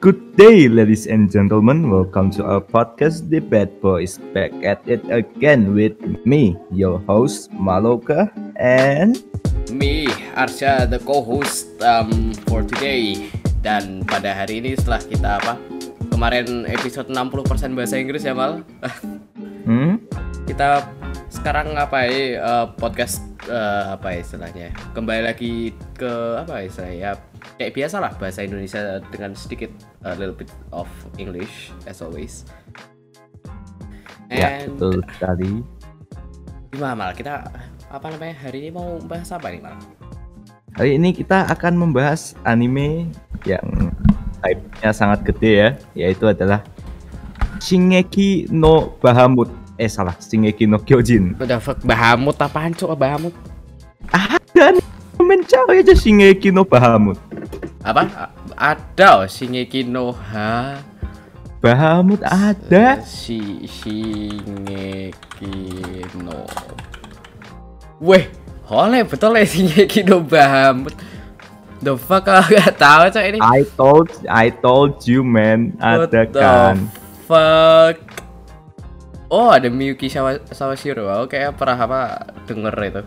Good day, ladies and gentlemen. Welcome to our podcast, The Bad Boys. Back at it again with me, your host Maloka, and me, Arsha, the co-host um, for today. Dan pada hari ini setelah kita apa? Kemarin episode 60% bahasa Inggris ya Mal. hmm? Kita sekarang apa ya uh, podcast uh, apa ya istilahnya? Kembali lagi ke apa ya istilahnya? Ya, kayak biasa lah bahasa Indonesia dengan sedikit a little bit of English as always. ya, betul sekali. Gimana Mal? Kita apa namanya hari ini mau bahas apa nih Mal? Hari ini kita akan membahas anime yang hype-nya sangat gede ya, yaitu adalah Shingeki no Bahamut. Eh salah, Shingeki no Kyojin. Udah fuck Bahamut apaan cok Bahamut? Ada nih, mencari aja Shingeki no Bahamut. Apa? Ada oh, Shingeki no Ha. Bahamut ada. Si Shingeki no. Weh, oleh betul ya Shingeki no Bahamut. The fuck aku gak tahu cok ini. I told I told you man, ada the kan. Fuck. Oh ada Miyuki Sawa Sawashiro. Aku kayak pernah apa denger itu.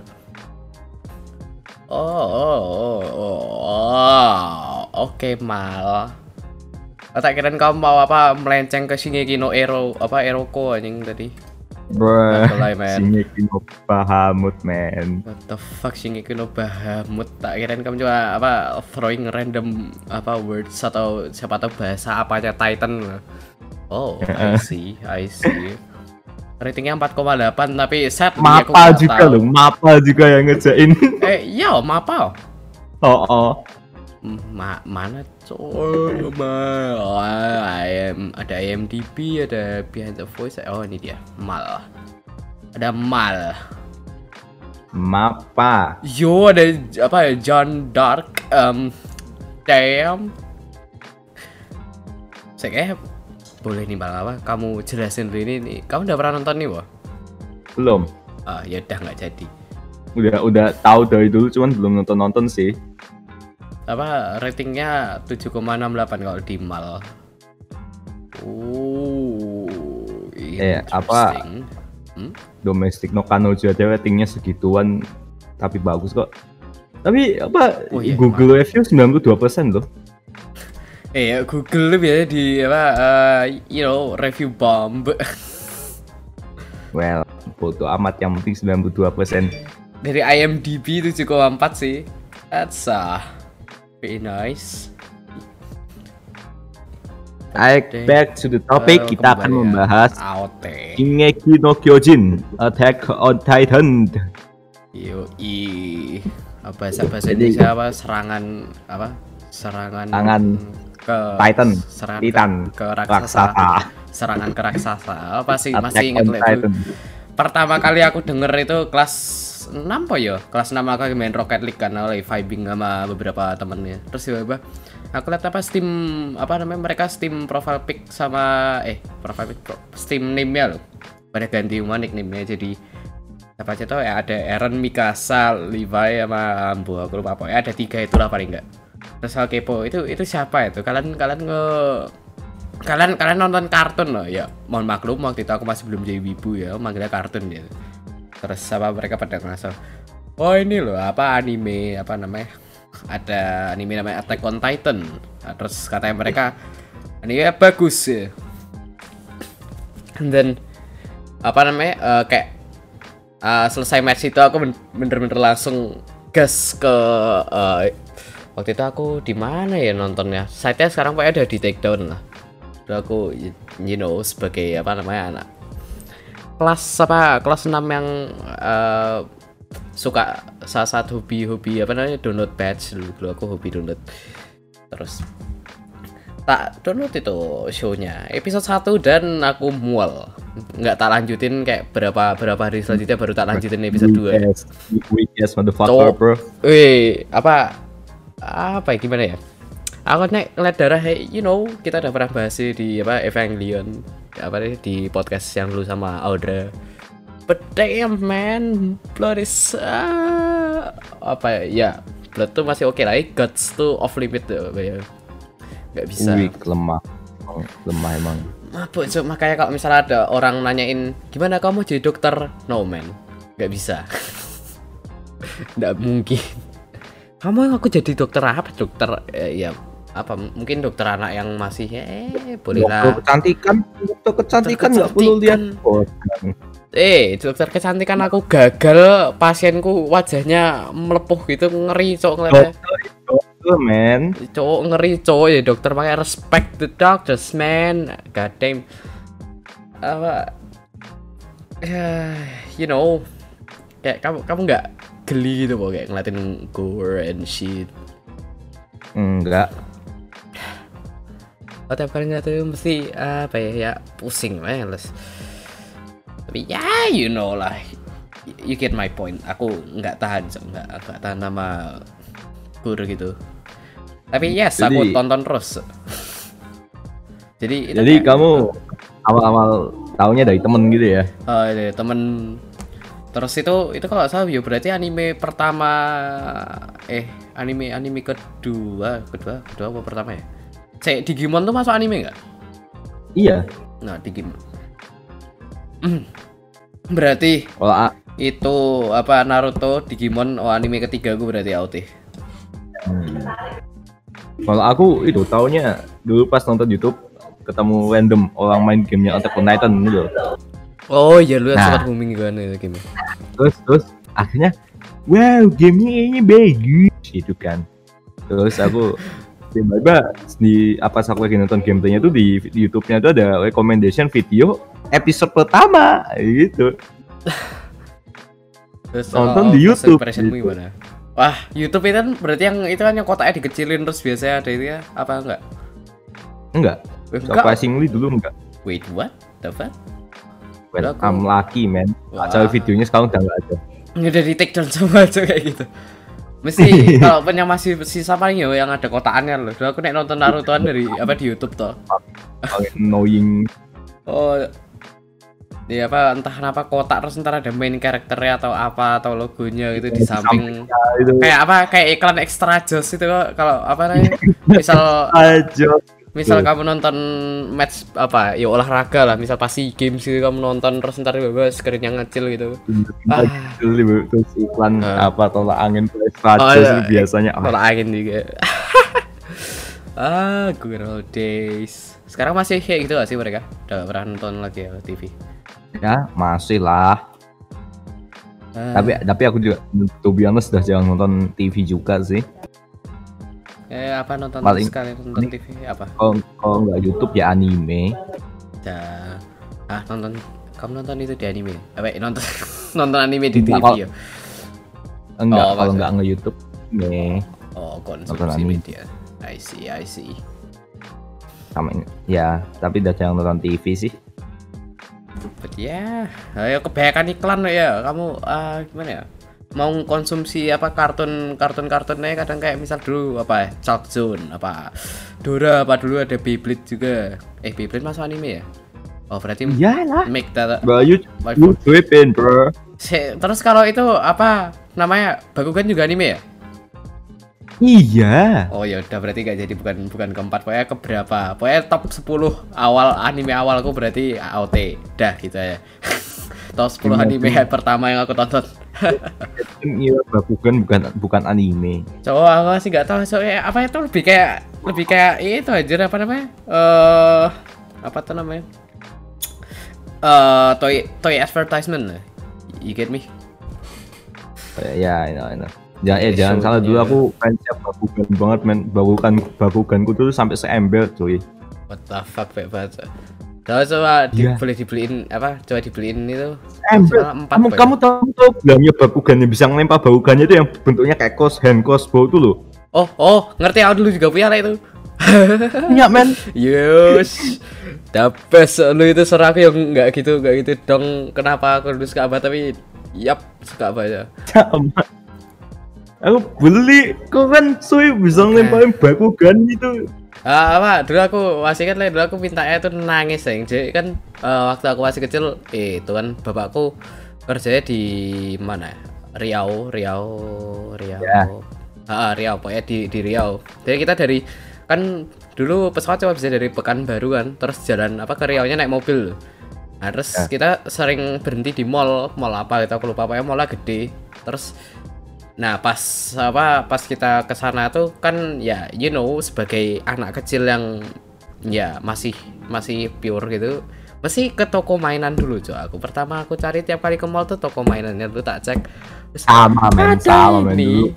Oh, oh, oh, oh, oh. oke mal. Oh, tak kirain kamu mau apa melenceng ke Shingeki no Ero apa Eroko anjing tadi. Bruh, Mulai, man. Shingeki no Bahamut man. What the fuck Shingeki no Bahamut tak kirain kamu coba apa throwing random apa words atau siapa tahu bahasa apanya Titan Oh I see I see Ratingnya 4,8 tapi set Mapa juga tahu. loh, Mapa juga yang ngejain. Eh iya Mapa oh, oh. Ma mana coy Ma oh, IM, ada IMDb ada behind the voice oh ini dia Mal ada Mal Mapa. Yo ada apa ya John Dark um damn saya boleh nih bang apa kamu jelasin dulu ini nih kamu udah pernah nonton nih wah Belum. ah ya udah nggak jadi Udah udah tahu dari dulu cuman belum nonton-nonton sih. apa ratingnya 7,68 kalau di mal oh Eh, apa? hmm? Domestic no Kanojo aja ratingnya segituan tapi bagus kok. Tapi apa Oh, iya, Google review 92% loh. Eh ya, Google biasanya di apa uh, you know review bomb Well, bodo amat yang penting 92%. dari IMDb 7,4 sih. That's uh, very nice. Oke. back to the topic, Eh, kita akan ya. membahas AOT Shingeki no Kyojin Attack on Titan. yo i apa bahasa Indonesia apa? Serangan apa? Serangan Serangan ke Titan. serangan Titan. ke, ke raksasa. Raksasa. serangan ke raksasa. Apa sih? Attack masih ingat lah itu pertama kali aku denger itu kelas 6 apa ya kelas 6 aku main Rocket League kan lagi vibing sama beberapa temennya. Terus tiba-tiba aku lihat apa Steam apa namanya mereka Steam profile pic sama eh profile pic pro- Steam name-nya loh. Pada ganti semua nickname-nya jadi siapa aja tau ya ada Aaron Mikasa Levi sama Ambo aku lupa. Apa ya ada tiga itulah paling enggak aku kepo itu itu siapa itu? Kalian kalian nge kalian kalian nonton kartun loh. Ya mohon maklum waktu itu aku masih belum jadi wibu ya manggilnya kartun dia terus apa mereka pada ngasal oh ini loh apa anime apa namanya ada anime namanya Attack on Titan. Nah, terus katanya mereka anime bagus ya. And then apa namanya eh, kayak eh, selesai match itu aku ben- bener-bener langsung gas ke eh, waktu itu aku di mana ya nontonnya? Site-nya sekarang pokoknya ada di take down lah. Terus aku you know sebagai apa namanya anak kelas apa kelas 6 yang eh, suka salah satu hobi-hobi apa namanya download patch dulu, dulu aku hobi download. Terus tak download itu shownya. Episode 1 dan aku mual. Nggak tak lanjutin kayak berapa berapa hari selanjutnya baru tak lanjutin episode 2 Yes, yes motherfucker, bro. Wih, apa apa ya gimana ya? Aku nek ngeliat darah, hey, you know, kita udah pernah bahas di apa Evangelion, apa nih di podcast yang dulu sama Audra. But damn man, blood is ah, apa ya? Ya, blood tuh masih oke lah, eh, guts tuh off limit tuh, ya. nggak bisa Wih, lemah. Lemah emang. mabuk Cuk. makanya kalau misalnya ada orang nanyain gimana kamu jadi dokter no man nggak bisa nggak mungkin kamu yang aku jadi dokter apa? Dokter eh, ya apa? Mungkin dokter anak yang masih eh boleh Dokter lah. kecantikan, dokter kecantikan nggak perlu lihat. organ. eh dokter kecantikan aku gagal pasienku wajahnya melepuh gitu ngeri cok ngeliatnya. Dokter dokter, men. cowok ngeri cowok ya dokter pakai respect the doctors man. God damn apa? Ya you know. Kayak kamu kamu nggak geli gitu kok kayak ngeliatin gore and shit. Enggak. oh, tiap kali ngeliat itu mesti apa ya ya pusing males tapi ya you know lah. You get my point. Aku nggak tahan nggak nggak tahan nama gore gitu. Tapi yes aku tonton terus. Jadi Jadi kamu awal-awal taunya dari temen gitu ya? Oh, iya, temen terus itu itu kalau salah ya berarti anime pertama eh anime anime kedua kedua kedua apa pertama ya? Cek Digimon tuh masuk anime nggak? Iya. Nah Digimon. Hmm. Berarti Kalau itu apa Naruto Digimon oh anime ketiga gue berarti AOT. Hmm. Kalau aku itu taunya dulu pas nonton YouTube ketemu random orang main gamenya Attack on Titan gitu. Oh iya lu Nah. sempat booming gimana itu game. Terus terus akhirnya wow gamenya ini bagus gitu kan. Terus aku tiba-tiba di apa aku lagi nonton gameplaynya tuh di, di YouTube-nya tuh ada recommendation video episode pertama gitu. Terus Nonton oh, di YouTube, gitu. gimana? Wah, YouTube itu kan berarti yang itu kan yang kotaknya dikecilin terus biasanya ada itu ya apa enggak? Enggak, Enggak. surprisingly dulu enggak. Wait, what? Fuck? Well, Aku- I'm lucky man. Wah. Cari videonya sekarang udah nggak ada. Udah di take down semua tuh kayak gitu. Mesti kalau punya masih sisa paling ya yang ada kotakannya loh. Dulu aku nek nonton Narutoan dari apa di YouTube toh. Annoying. Oh. Ya apa entah kenapa kotak terus ntar ada main karakternya atau apa atau logonya gitu di samping itu. kayak apa kayak iklan extra jos itu kalau apa namanya misal aja. Misal Betul. kamu nonton match apa ya olahraga lah misal pasti games gitu kamu nonton terus ntar tiba-tiba screennya ngecil gitu Ah. Terus iklan Ah. apa tolak angin plus Oh, iya. biasanya. Ah, Kalau angin juga. ah, good old days. Sekarang masih kayak gitu gak sih mereka? Udah pernah nonton lagi ya TV. ya masih lah. Ah, Tapi tapi aku juga to be honest udah jarang nonton TV juga sih. Eh apa nonton paling- sekali nonton TV apa? Kalau kalau nggak YouTube ya anime. Ya. Ah, nonton kamu nonton itu di anime. Apa eh, nonton nonton anime di TV ya? Enggak Oh, kalau nggak nge YouTube. Nih Oh, konsumsi anime. media. I see, I see. sama ini. Ya tapi udah jarang nonton TV sih. But ya, ayo kebanyakan iklan ya. Kamu ah, gimana ya? Mau konsumsi apa kartun kartun kartunnya kadang kayak misal dulu apa ya, Chalk Zone apa Dora apa dulu ada Beyblade juga. Eh Beyblade masuk anime ya? Oh berarti Iyalah. make that you fault. tripping, bro. Se- Terus kalau itu apa namanya Bakugan juga anime ya? Iya. Oh ya udah berarti gak jadi bukan bukan keempat pokoknya keberapa pokoknya top 10 awal anime awalku berarti AOT dah gitu ya top 10 anime pertama yang aku tonton Iya, Bakugan bukan bukan anime. cowok aku sih nggak tahu soalnya apa itu lebih kayak lebih kayak itu aja apa namanya eh apa tuh namanya eh toy toy advertisement you get me Ya, ya, ya. Ya, eh, Iya, jangan salah dulu show-nya. aku fansnya Bakugan banget men. Bakugan Bakuganku tuh sampai seember cuy. what the fuck baik banget Coba coba di- Iya. boleh dibeliin apa? Coba dibeliin itu. Ember. Masalah empat, Kamu kamu tahu tahu bilangnya Bakugan yang bisa ngelempar Bakugannya itu yang bentuknya kayak kos hand crossbow tuh loh. Oh, oh, ngerti aku dulu juga punya lah itu. Iya men. Yus, the best lu itu suara aku yang nggak gitu nggak gitu dong. Kenapa aku dulu suka apa tapi yap suka apa. Sama. Aku beli kok kan cuy bisa ngelemparin Bakugan itu. Ah, apa dulu aku masih kan dulu aku mintanya itu nangis ya. Jadi kan eh, waktu aku masih kecil eh, itu kan bapakku kerjanya di mana? ya? Riau, Riau, Riau. Ya. Ah, Riau pokoknya di di Riau. Jadi kita dari kan dulu pesawat cuma bisa dari Pekanbaru kan terus jalan apa ke Riau nya naik mobil nah terus Ya. kita sering berhenti di mall mall apa gitu aku lupa pokoknya mallnya gede terus nah pas apa pas kita ke sana tuh kan ya you know sebagai anak kecil yang ya masih masih pure gitu mesti ke toko mainan dulu cuy aku pertama aku cari tiap kali ke mall tuh toko mainannya dulu tak cek. Terus, sama men sama men dulu.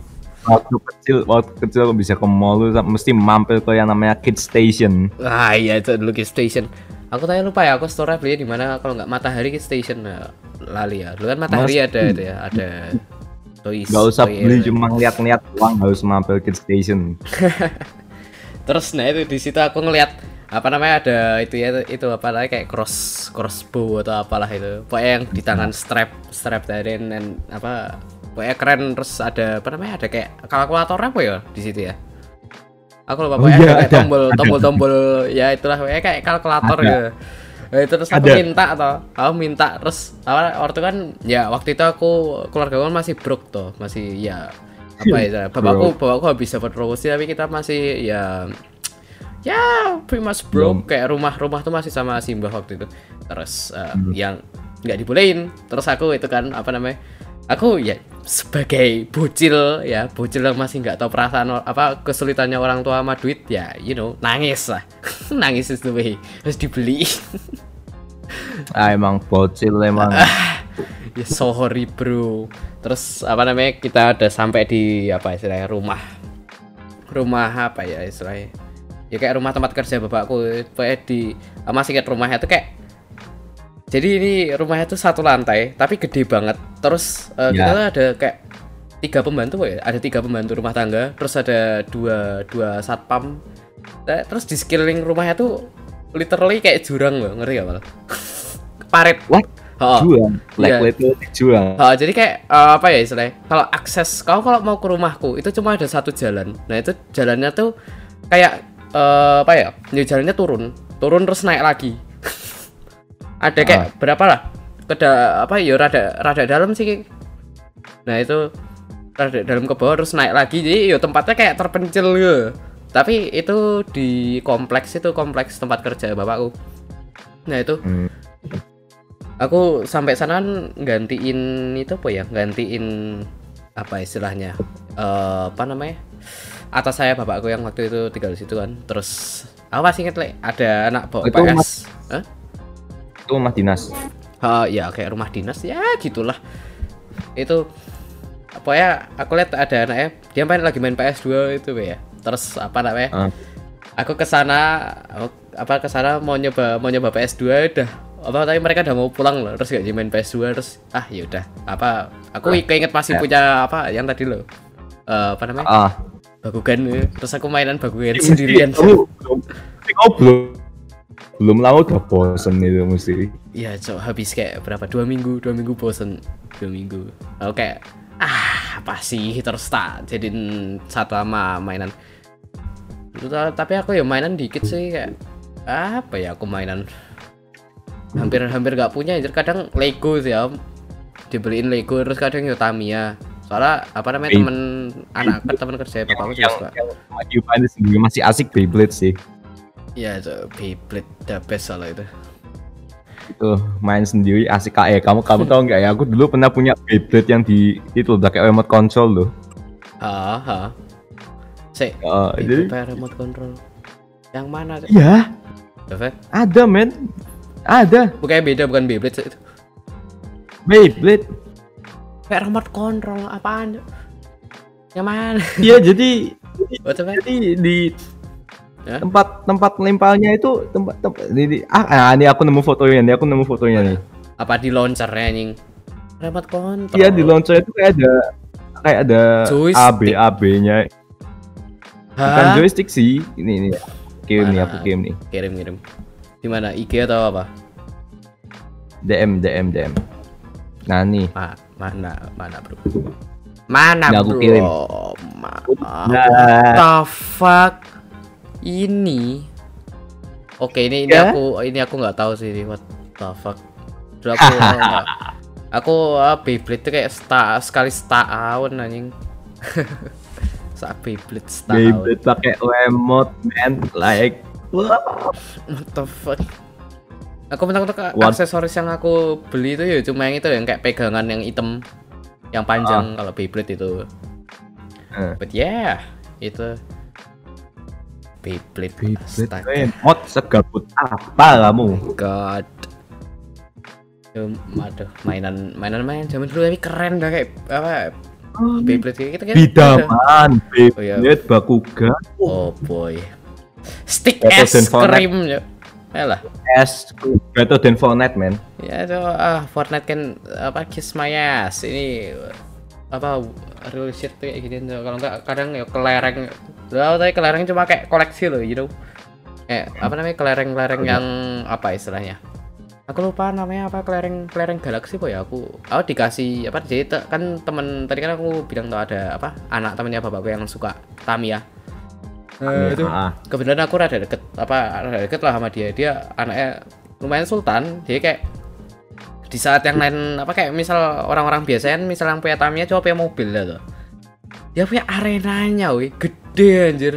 Waktu kecil waktu kecil aku bisa ke mall tuh mesti mampir ke yang namanya Kid Station. Ah iya itu dulu Kid Station. Aku tanya lupa ya, aku store beli di mana? Kalau nggak Matahari Kid Station nah, lali ya. Dulu kan Matahari Mas- ada itu ya, ada Toys. Gak usah Toy beli Area. cuma ngeliat-ngeliat doang harus mampir Kid Station Terus nah itu di situ aku ngeliat apa namanya ada itu ya itu apa namanya kayak cross crossbow atau apalah itu. Pokoknya yang di tangan strap strap dari dan apa pokoknya keren terus ada apa namanya ada kayak kalkulator apa ya di situ ya. Aku lupa Oh pokoknya iya, ada kayak ada, tombol ada. tombol tombol ya itulah pokoknya kayak kalkulator Ada. gitu. Nah, itu terus aku Ada. minta atau aku minta terus apa waktu kan ya waktu itu aku keluarga aku masih broke tuh masih ya apa ya bapakku bapakku habis dapat promosi tapi kita masih ya ya pretty much broke. Kayak rumah-rumah tuh masih sama Simba waktu itu. Terus eh, yang nggak dibolehin. Terus aku itu kan apa namanya aku ya sebagai bocil ya bocil yang masih nggak tahu perasaan apa kesulitannya orang tua sama duit ya you know nangis lah. Nangis is the way. Terus dibeli. Ah emang bocil emang. Ya sorry bro. Terus apa namanya kita udah sampai di apa istilahnya rumah. Rumah apa ya istilahnya? Ya kayak rumah tempat kerja bapakku. Pokoknya di ah, masih ingat rumahnya tuh kayak jadi ini rumahnya tuh satu lantai tapi gede banget terus kita Ya. tuh ada kayak tiga pembantu ya ada tiga pembantu rumah tangga terus ada dua dua satpam Eh, terus di sekeliling rumahnya tuh literally kayak jurang loh ngerti gak mal parit what Oh. juang Iya. like itu dijuang Oh, jadi kayak eh, apa ya istilahnya? Kalau akses kau kalau mau ke rumahku itu cuma ada satu jalan. Nah itu jalannya tuh kayak eh, apa ya? Ya jalannya turun, turun terus naik lagi. Ada kayak berapa lah? Keda apa ya rada rada dalam sih. Nah itu rada dalam ke bawah terus naik lagi. Jadi ya tempatnya kayak terpencil gitu. Tapi itu di kompleks itu kompleks tempat kerja bapakku. Nah itu Hmm. aku sampai sana kan gantiin itu apa ya gantiin apa istilahnya Eh apa namanya atas saya bapakku yang waktu itu tinggal di situ kan terus aku masih inget Le, ada anak bawa Itu PS Hah? Itu rumah dinas. Ah, ya kayak rumah dinas ya gitulah. Itu pokoknya aku lihat ada anaknya dia main lagi main PS2 itu ya. Terus apa namanya Ah. aku ke sana aku- apa ke sana mau nyoba mau nyoba PS2 udah. Apa tapi mereka udah mau pulang loh terus gak jadi main PS2 terus ah ya udah. Apa aku keinget masih Ya. punya apa yang tadi loh. Eh, apa namanya? Bagugan eh. terus aku mainan bagugan sendirian. kamu belum kamu belum lama udah bosen itu mesti. Ya cok habis kayak berapa? Dua minggu dua minggu bosen. Dua minggu. Kayak ah apa sih? Terus tak jadiin satu sama mainan. Tapi aku ya mainan dikit sih kayak apa ya aku mainan? Hampir hampir nggak punya anjir. Kadang Lego sih ya dibeliin Lego terus kadang ya Tamiya. Soalnya apa namanya temen anak temen kerja bapakku juga suka. Yang masih asik Beyblade sih ya cok Beyblade the best soalnya itu. Itu main sendiri asik kayak kamu kamu tahu nggak ya? Aku dulu pernah punya Beyblade yang di itu udah kayak remote control loh. Ah ah Sik, Ah, itu jadi pakai remote control. Yang mana ya David? ada men. Ada. Bukannya beda bukan Beyblade itu. Beyblade. Kayak remote control apaan? Yang mana? iya jadi jadi di Ya? tempat tempat lemparnya itu tempat tempat di, di- ah, ah, ini aku nemu fotonya nih aku nemu fotonya nih Apa di launchernya anjing? Remote control. iya di launcher itu kayak ada kayak ada Joystick. AB AB nya bukan joystick sih ini ini kirim nih aku Mana? kirim nih Kirim kirim. Di mana? IG atau apa? DM DM DM nah nih Ma mana mana bro? Mana Nggak, aku bro? kirim. Ma Nah. what the fuck? Ini. Oke ini ini Ya? aku ini aku nggak tahu sih what the fuck. Dulu aku aku uh, Beyblade tuh kayak sta, sekali setahun anjing. Sak Beyblade setahun. Beyblade pakai remote man like. What the fuck? Aku mentok-mentok What? aksesoris yang aku beli itu ya cuma yang itu yang kayak pegangan yang hitam yang panjang kalau Beyblade itu. Eh, But yeah, itu Beyblade. Beyblade Astaga. remote segabut apa kamu? God. Aduh, mainan mainan main zaman dulu tapi keren dah kayak apa Beyblade kayak gitu kan. Bidaman, Oh, iya. Beyblade, Bakugan, Oh boy. Stick es krim ya. Alah. S, Battle dan Fortnite man. Ya itu ah Fortnite kan apa kiss my ass. Ini apa real shit tuh kayak gini. Kalau enggak kadang ya kelereng. Tahu tapi kelereng cuma kayak koleksi loh, you know. Kayak apa namanya kelereng-kelereng yang apa istilahnya? Aku lupa namanya apa kelereng kelereng galaksi po ya aku. Aku dikasih apa jadi te- kan temen tadi kan aku bilang tuh ada apa anak temennya bapakku yang suka Tamiya. Nah, itu Ah, kebetulan aku rada deket apa rada deket lah sama dia dia anaknya lumayan sultan dia kayak di saat yang lain apa kayak misal orang-orang biasa kan misal yang punya Tamiya coba punya mobil lah tuh dia punya arenanya wih gede anjir.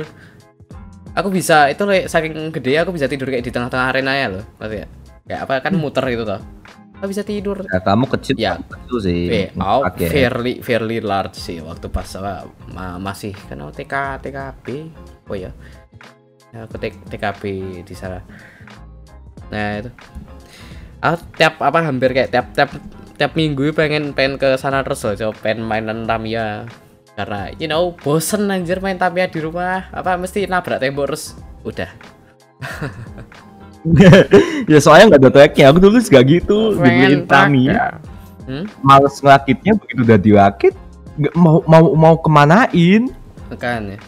Aku bisa itu le, saking gede aku bisa tidur kayak di tengah-tengah arenanya loh. Ngerti ya? Kayak apa kan muter gitu toh. Aku bisa tidur. Ya, kamu kecil Ya. kecil sih. Eh, oh, Oke. fairly fairly large sih waktu pas apa ma- masih oh, TK TKB oh ya Ya, aku T- TKB di sana. Nah itu. Aku tiap apa hampir kayak tiap tiap tiap minggu pengen pengen ke sana terus loh coba pengen mainan Tamiya karena you know bosen anjir main Tamiya di rumah apa mesti nabrak tembok terus udah ya soalnya nggak ada tracknya. Aku dulu juga gitu dibeliin Tamiya. pakai. hmm? Males ngerakitnya begitu udah dirakit nggak mau mau mau kemanain? kan ya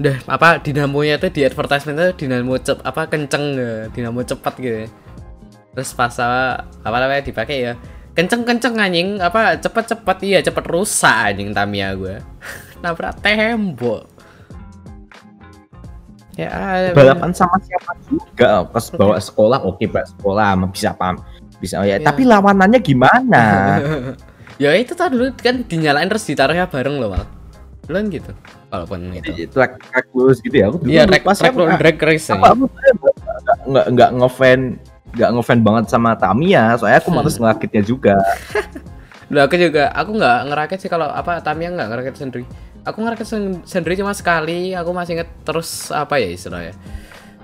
udah apa dinamonya tuh di advertisement tuh dinamo cep apa kenceng ya dinamo cepat gitu ya. terus pas apa apa namanya dipakai ya kenceng kenceng anjing. Apa cepet cepet iya cepet rusak anjing Tamiya gue nabrak tembok. Ya Balapan sama siapa juga. Pas bawa sekolah oke pak sekolah mah bisa paham. Bisa ya Iya. tapi lawanannya gimana? Ya itu tuh dulu kan dinyalain terus ditaruhnya bareng loh mal dulu kan gitu walaupun itu track track gitu ya. Aku dulu iya track track siapa. drag race apa aku nggak nggak ngefan nggak ngefan banget sama Tamiya soalnya aku males ngerakitnya juga Loh, aku juga, aku nggak ngerakit sih kalau apa Tamiya nggak ngerakit sendiri. Aku ngerakit sen- sendiri cuma sekali. Aku masih inget terus apa ya istilahnya.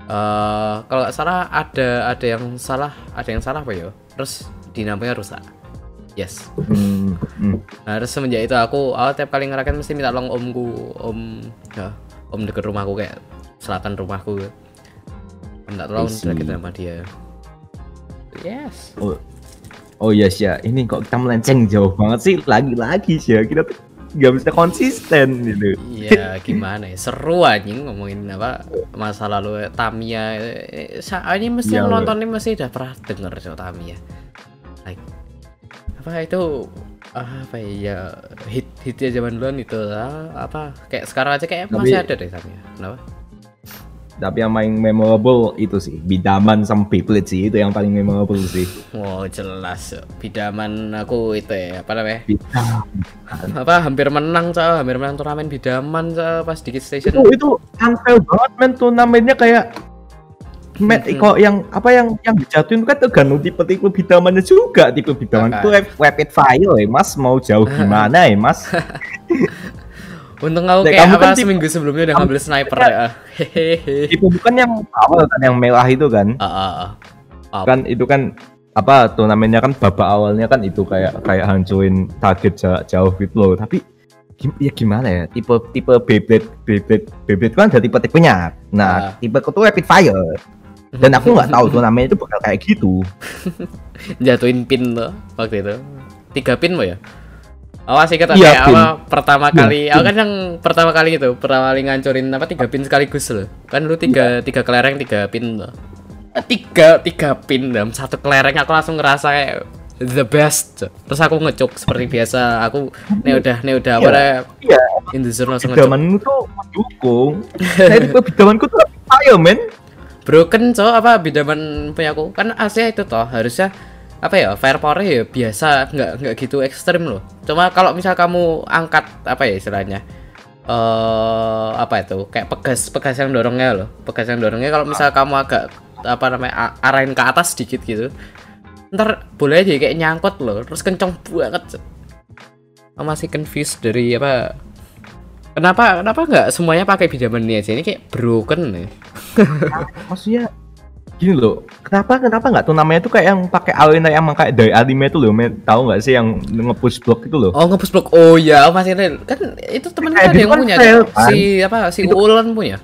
Eh kalau nggak salah ada ada yang salah, ada yang salah apa ya? Terus dinamonya rusak. Yes. hmm, hmm. Nah, terus semenjak itu aku, aku tiap kali ngerakit mesti minta tolong omku, om ya, om deket rumahku kayak selatan rumahku. Minta tolong rakit sama dia. Yes. oh. Oh yes ya. Ini kok kita melenceng jauh banget sih? Lagi-lagi sih ya. Kita tuh nggak bisa konsisten gitu. Iya gimana ya? Seru anjing ngomongin apa masa lalu Tamiya. Eh, sa- ini mesti Iya, yang Bro. nonton ini mesti udah pernah denger so Tamiya. Like apa itu apa ya hit hitnya zaman duluan itu ah, apa kayak sekarang aja kayak Tapi- masih ada deh Tamiya. Kenapa tapi yang paling memorable itu sih bidaman sama Beyblade sih itu yang paling memorable sih. Wow jelas. Bidaman aku itu ya apa namanya? Bidaman. apa hampir menang so hampir menang turnamen bidaman so pas di Kids Station. Itu itu unfair banget men turnamennya kayak Met, Mhm. kok yang apa yang yang dijatuhin kan tergantung tipe-tipe bidamannya juga. Tipe bidaman Maka- itu rap- rapid fire ya mas. Mau jauh gimana ya mas untung aku Nek, kayak kamu apa kan tipe- seminggu sebelumnya udah ngambil sniper ya. Hehehe. tipe bukan yang awal kan yang merah itu kan? Ah ah ah. Kan itu kan apa turnamennya kan babak awalnya kan itu kayak kayak hancurin target jarak jauh gitu loh. Tapi ya gimana ya tipe tipe Beyblade Beyblade Beyblade kan ada tipe tipenya nah Ah. tipe itu rapid fire. Dan aku nggak tahu turnamen itu bakal kayak gitu. Jatuhin pin tuh waktu itu. Tiga pin mau ya awas Iya, kayak pin. apa pertama Iya, kali aku kan yang pertama kali itu pertama kali ngancurin apa tiga pin sekaligus loh. Kan lu tiga Iya. tiga kelereng tiga pin tuh. Eh, tiga tiga pin dalam satu kelereng aku langsung ngerasa kayak the best terus aku ngecuk seperti biasa aku nih udah nih udah apa Iya. deh, iya. in the zone langsung ngecuk. Bidamanmu tuh mendukung. Saya tipe bidamanku tuh fire men. Broken so apa bidaman punya aku. Kan aslinya itu toh harusnya apa ya fire power ya biasa nggak nggak gitu ekstrim loh. Cuma kalau misal kamu angkat apa ya istilahnya eh apa itu kayak pegas pegas yang dorongnya loh. Pegas yang dorongnya kalau misal kamu agak apa namanya arahin ke atas sedikit gitu ntar boleh aja kayak nyangkut loh terus kenceng banget masih confused dari apa kenapa kenapa nggak semuanya pakai pinjaman ini aja? Ini kayak broken nih. Maksudnya gini loh kenapa kenapa nggak tuh namanya tuh kayak yang pakai arena yang kayak dari anime tuh loh men tahu nggak sih yang nge-push block itu loh oh ngepush block oh ya aku masih ada kan itu Kayak kita ada gitu yang kan punya Cok. kan? si apa si Itu- Ulan punya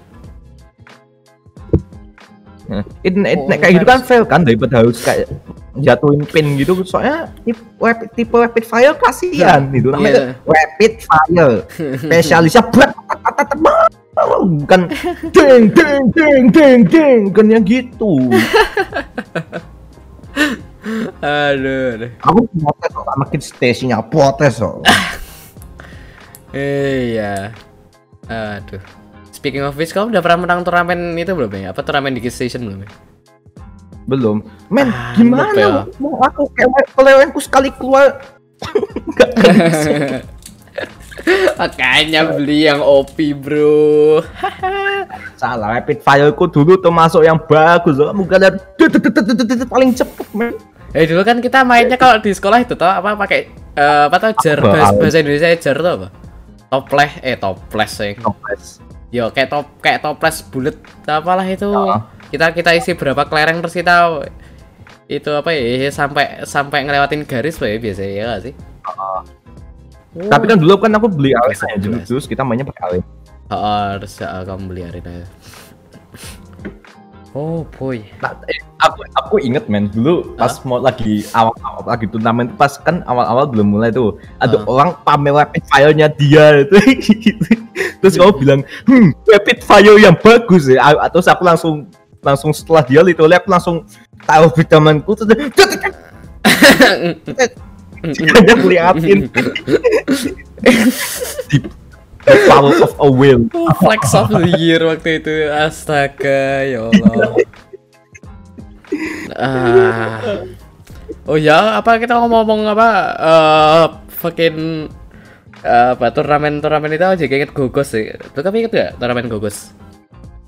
Nah, it, it- Oh, kayak gitu kan fail kan daripada harus kayak jatuhin pin gitu soalnya tipe rapid, tipe rapid fire kasihan gitu namanya Iya. rapid fire spesialisnya berat bukan deng deng deng deng deng kan yang gitu aduh, aduh. aku protes kok sama kid station-nya protes kok Iya. Aduh. Speaking of which, kamu udah pernah menang turnamen itu belum ya? Apa turnamen di Kiss Station belum ya? belum men Ah, gimana mau aku kayak pelewenku sekali keluar nggak Makanya beli yang OP, bro. salah rapid fire ku dulu termasuk yang bagus loh bukan ada paling cepet men Eh dulu kan kita mainnya kalau di sekolah itu tau apa pakai eh, apa tau Apa? bahasa, bahasa Indonesia jar tuh apa? Toples eh toples sih. Kompres. Yo kayak top kayak toples bulat apalah itu. Ah. Kita kita isi berapa kelereng terus kita itu apa ya sampai sampai ngelewatin garis pak ya biasanya ya nggak sih? Oh. Tapi kan dulu kan aku beli arena ya, dulu terus kita mainnya pakai arena. Oh, harus ya, kamu beli arena ya. Oh boy. Nah, eh, aku aku inget men dulu pas mau lagi awal-awal lagi turnamen pas kan awal-awal belum mulai tuh ada Ah. orang pamer rapid fire-nya dia itu gitu. terus kamu bilang hmm rapid fire yang bagus ya A- terus aku langsung langsung setelah dia literally aku langsung taruh di tanganku terus hanya ngeliatin di the power of a will Oh, flex of the year waktu itu. Astaga, ya Allah. Ah. Oh ya, apa kita ngomong-ngomong apa? Eh, fucking eh, apa turnamen turnamen itu aja inget gogos sih. Tuh kamu inget gak turnamen gogos?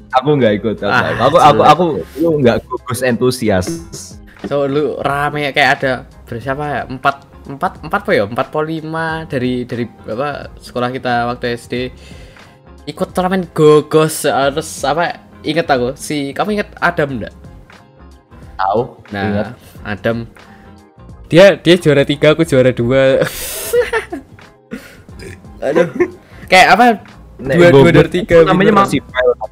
aku nggak ikut aku Ah, aku aku, jelek. aku lu nggak gugus entusias So lu rame kayak ada berapa ya? Empat empat empat apa ya? Empat puluh lima dari dari apa sekolah kita waktu SD ikut turnamen gogos harus apa? Ingat aku si kamu inget Adam enggak? tahu Nah, ingat Adam dia dia juara tiga, aku juara dua. Aduh, kayak apa? Nek Dua dua dari tiga. namanya masih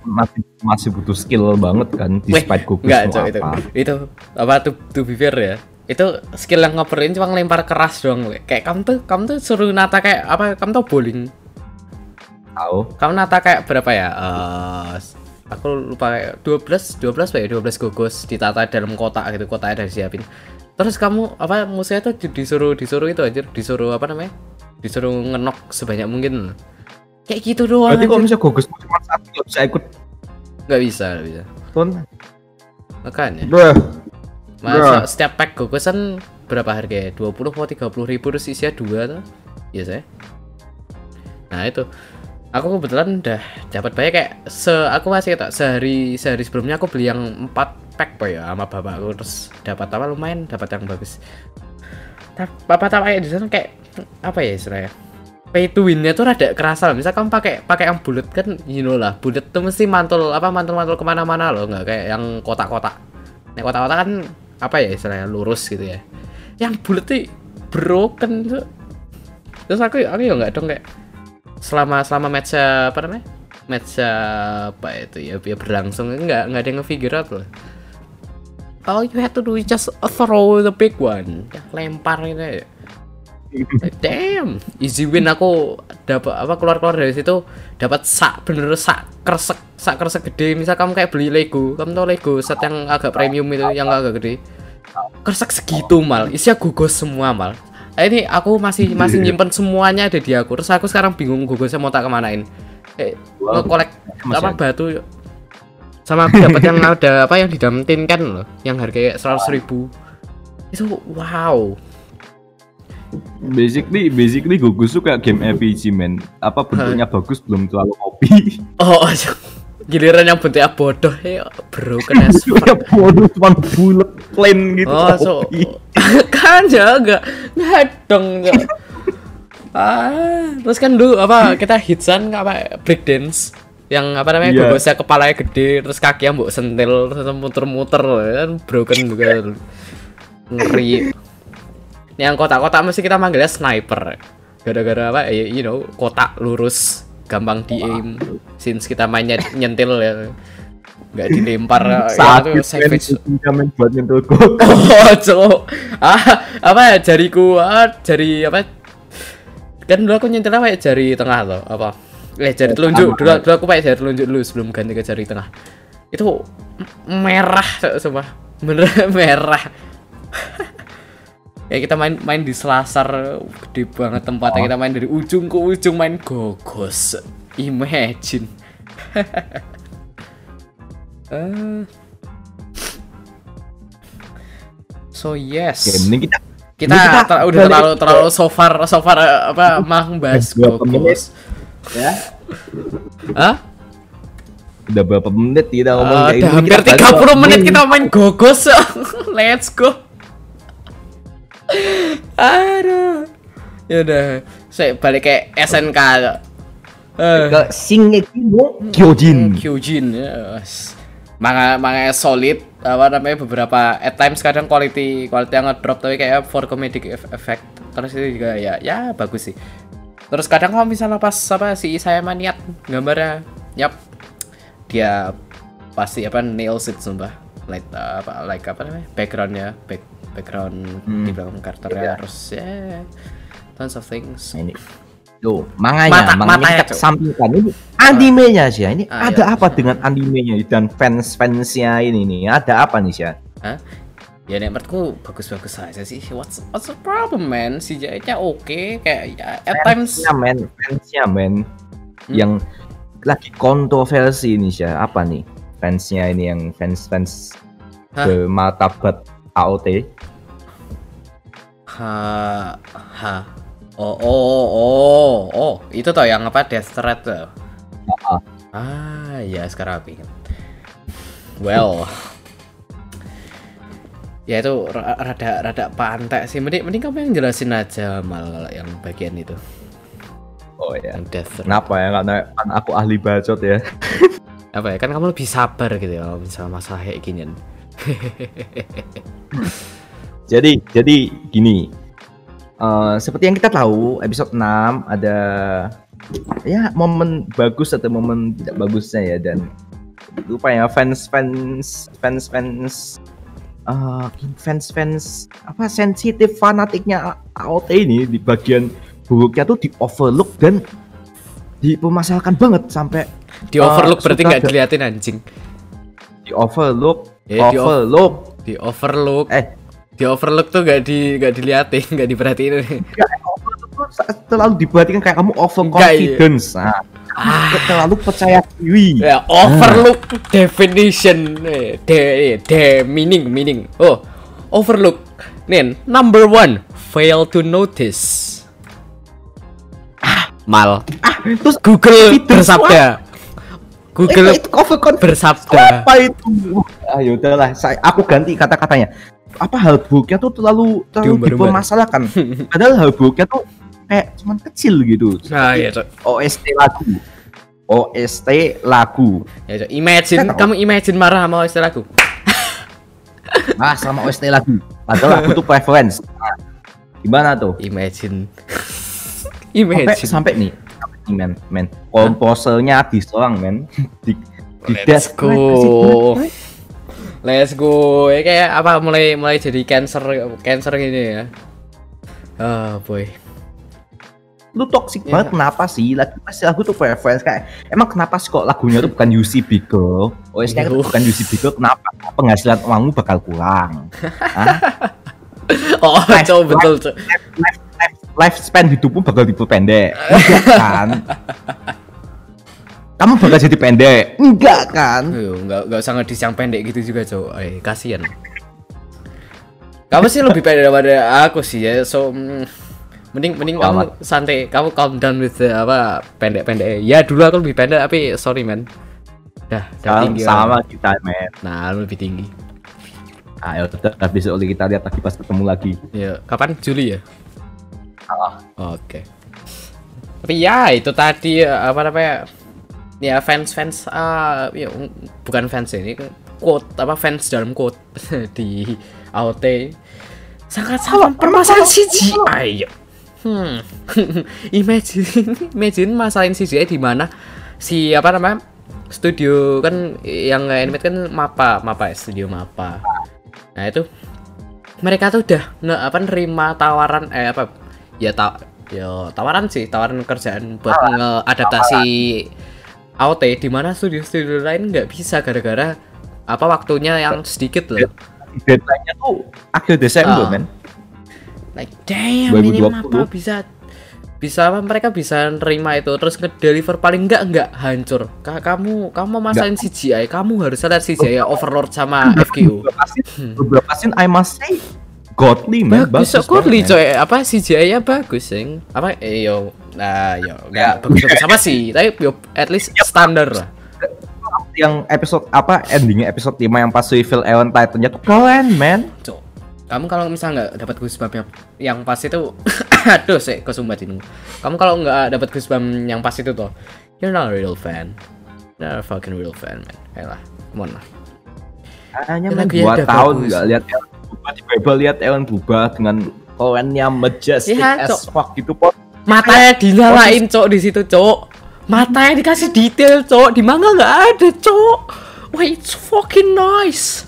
masih masih butuh skill banget kan enggak, mau Cok, itu. Itu apa be fair ya. Itu skill yang ngoperin cuma ngelempar keras doang, we. Kayak kamu tuh kamu tuh suruh nata kayak apa? Kamu tuh bowling. tahu Kamu nata kayak berapa ya? Eh aku lupa kayak 12 12 apa ya 12 gogos ditata dalam kotak gitu kotaknya dari siapin terus kamu apa musuhnya tuh di- disuruh disuruh itu aja disuruh apa namanya disuruh ngenok sebanyak mungkin kayak gitu doang berarti kalau misalnya gugus cuma satu nggak bisa ikut nggak bisa nggak bisa ton makanya Bruh. Masa Bruh. setiap pack gogosan berapa harganya? 20 atau 30 ribu terus isinya dua tuh biasanya nah itu. Aku kebetulan udah dapat banyak kayak se aku masih tak sehari sehari sebelumnya aku beli yang 4 pack boy ya sama bapakku terus dapat apa lumayan dapat yang bagus. Tapi papa tak kayak di sana kayak apa ya istilahnya? Pay to win-nya tuh rada kerasa misal kamu pakai pakai yang bulat kan you know lah bulat tuh mesti mantul apa mantul mantul ke mana-mana loh nggak kayak yang kotak-kotak. Nek kotak-kotak kan apa ya istilahnya lurus gitu ya. Yang bulat tuh broken tuh. Terus aku aku ya nggak dong kayak selama selama match apa namanya match apa itu ya biar berlangsung. Nggak nggak ada yang nge-figure out loh. All you had to do is just throw the big one. Ya, lempar gitu ya damn easy win. Aku dapat apa keluar keluar dari situ dapat sak bener sak kresek sak kresek gede. Misal kamu kayak beli Lego kamu tau Lego set yang agak premium itu yang agak gede? Kresek segitu mal. Isinya gugos semua mal. Nah, ini aku masih masih nyimpen semuanya ada di aku. Terus aku sekarang bingung gugosnya mau tak kemanain. Eh Wow. Masih apa batu sama aku dapat yang ada apa yang di dalam tin kan loh yang harganya seratus ribu. Itu wow Basically, basically Goku tuh kayak game RPG men. Apa bentuknya bagus belum terlalu kopi. Oh, giliran yang bentuknya bodoh ya broken as fuck. ya bodoh cuma bulat plain gitu. Oh, so kan ya enggak enggak dong. Cok. ah, terus kan dulu apa kita hitsan apa break dance yang apa namanya Iya. gogosnya kepalanya gede terus kakinya mbok sentil terus muter-muter kan broken juga ngeri yang kotak-kotak mesti kita manggilnya sniper gara-gara apa ya you know kotak lurus gampang di aim since kita mainnya nyentil ya nggak dilempar ya Sakit itu savage men buat nyentuh Goku. Oh, cowok. Ah, apa ya jariku ah, jari apa? Kan dulu aku nyentil apa ya jari tengah loh, apa? Eh, jari telunjuk. Dulu, dulu aku pakai jari telunjuk dulu sebelum ganti ke jari tengah. Itu merah semua. Bener merah. ya kita main main di Selasar gede banget tempatnya. Kita main dari ujung ke ujung main gogos. Imagine. Eh. so yes. Oke, mending kita kita, Ini kita ter- udah terlalu terlalu so far so far eh, apa bahas Berapa menit? gogos ya. Hah? Udah berapa menit kita ngomong Ah, kayak udah hampir kita balik. 30 ke- menit kita main gogos. Let's go aduh. Ya udah saya balik ke SNK Eh, ke Shingeki no Kyojin. Kyojin yes. Manga manga solid apa namanya beberapa at times kadang quality quality yang ngedrop tapi kayak for comedic eff- effect. Terus itu juga ya ya bagus sih. Terus kadang kalau misalnya pas apa si saya maniat gambarnya yap dia pasti apa nails it sumpah. Like uh, apa like apa namanya backgroundnya back background di belakang karakternya Iya. terus ya tons of things Nah, ini Tuh, manganya, Mata- manganya kita sampingkan ini animenya sih. Ini Ah, ada iya. apa dengan animenya dan fans-fansnya ini nih? Ada apa nih sih? Hah? Ya nek menurutku bagus-bagus aja sih. What's what's the problem man? Si nya oke kayak ya at times Fansnya men, fansnya men, Hmm? yang lagi kontroversi ini sih. Apa nih? Fansnya ini yang fans-fans Hah? bermartabat AOT. Ha ha oh oh oh oh itu toh yang apa Death Threat tuh. Ah. Ah, ya sekarang aku ingat. Well. Ya itu ra- rada rada pantek sih. Mending mending kamu yang jelasin aja mal yang bagian itu. Oh ya. Yang Death Threat. Kenapa ya? Karena kan aku ahli bacot ya. apa ya kan kamu lebih sabar gitu ya kalau misalnya masalah kayak gini Jadi jadi gini. eh, seperti yang kita tahu episode 6 ada ya momen bagus atau momen tidak bagusnya ya dan lupa ya fans fans fans fans eh, fans fans apa sensitif fanatiknya AOT ini di bagian buruknya tuh di overlook dan dipermasalahkan banget sampai di overlook Eh, berarti nggak diliatin anjing. Di overlook di o- overlook. di overlook. Eh di overlook tuh nggak di nggak diliatin nggak diperhatiin Enggak, overlook tuh sa- terlalu diperhatikan kayak kamu iya. confidence. Nah, kamu terlalu percaya diri. ya overlook definition eh, de, eh, de meaning meaning oh overlook nin number one fail to notice mal Terus Google bersabda Google itu, itu bersabda apa itu? Ayo udahlah, saya aku ganti kata-katanya. Apa hal buruknya tuh terlalu terlalu dipermasalahkan. Padahal hal buruknya tuh kayak cuman kecil gitu. nah ya Cok. OST lagu. OST lagu. ya Cok. imagine oh. kamu imagine marah sama istilahku Ah, sama OST lagu. Padahal lagu tuh preference. Nah, gimana tuh? imagine imagine sampai nih sampai nih, men men komposernya diserang men di di Let's death go. Let's go. Ya kayak apa mulai mulai jadi cancer cancer gini ya. Ah boy. lu toxic Ya. banget kenapa sih lagu pasti lagu tuh preference kayak emang kenapa sih kok lagunya tuh bukan UC Bigo OST-nya tuh Yo. bukan UC Bigo kenapa penghasilan uangmu bakal kurang Hah? Oh, Life- cowok betul, life, life, life, lifespan hidupmu bakal diperpendek enggak kan kamu bakal jadi pendek enggak kan Ayo, nggak nggak usah ngedis yang pendek gitu juga, cowok. Eh, kasihan. Kamu sih lebih pendek daripada aku sih ya. So mm, Mending mending Selamat. kamu santai, kamu calm down with the, apa pendek-pendek. Ya dulu aku lebih pendek tapi sorry man. Dah, dah Sekarang tinggi. sama orang. kita men Nah, lu lebih tinggi. ayo tetap besok kita lihat lagi pas ketemu lagi Ya, kapan Juli ya? Ah. Oke. Tapi ya itu tadi apa namanya? Ya fans fans ah ya mm, bukan fans ini quote apa fans dalam quote di AOT sangat sangat permasalahan CGI. ya. Hmm. imagine imagine masalahin CGI di mana si apa namanya? Studio kan yang animate kan Mapa, Mapa ya, studio Mapa. Nah, itu mereka tuh udah ne, apa nerima tawaran eh apa ya ta ya tawaran sih tawaran kerjaan buat ngeadaptasi AOT di mana studio-studio lain nggak bisa gara-gara apa waktunya yang sedikit loh. Deadline-nya tuh akhir Desember Ah. men. Like damn ini 2020. apa bisa bisa apa mereka bisa nerima itu terus ngedeliver paling enggak enggak hancur. Ka- kamu kamu masain CGI kamu harus lihat CGI Overlord sama FGO beberapa scene I must say godly man bagus Li, man. coy. Apa CGI-nya bagus sing. Apa eh yo nah yo nggak bagus bagus apa sih tapi yo at least standar. Lah yang episode apa endingnya episode 5 yang pas reveal Aaron Titan-nya tuh keren man. Cok kamu kalau misal nggak dapat goosebump yang, yang pas itu aduh sih kesumbat ini kamu kalau nggak dapat goosebump yang pas itu tuh you're not a real fan. You're not a fucking real fan man. Ayolah come on lah. Hanya Ya, man dua tahun bagus. nggak lihat tiba-tiba lihat Aaron berubah dengan korennya majestic Iya, as Cok. fuck gitu po matanya dinyalain cok di situ cok matanya dikasih detail cok di manga nggak ada cok wah it's fucking nice.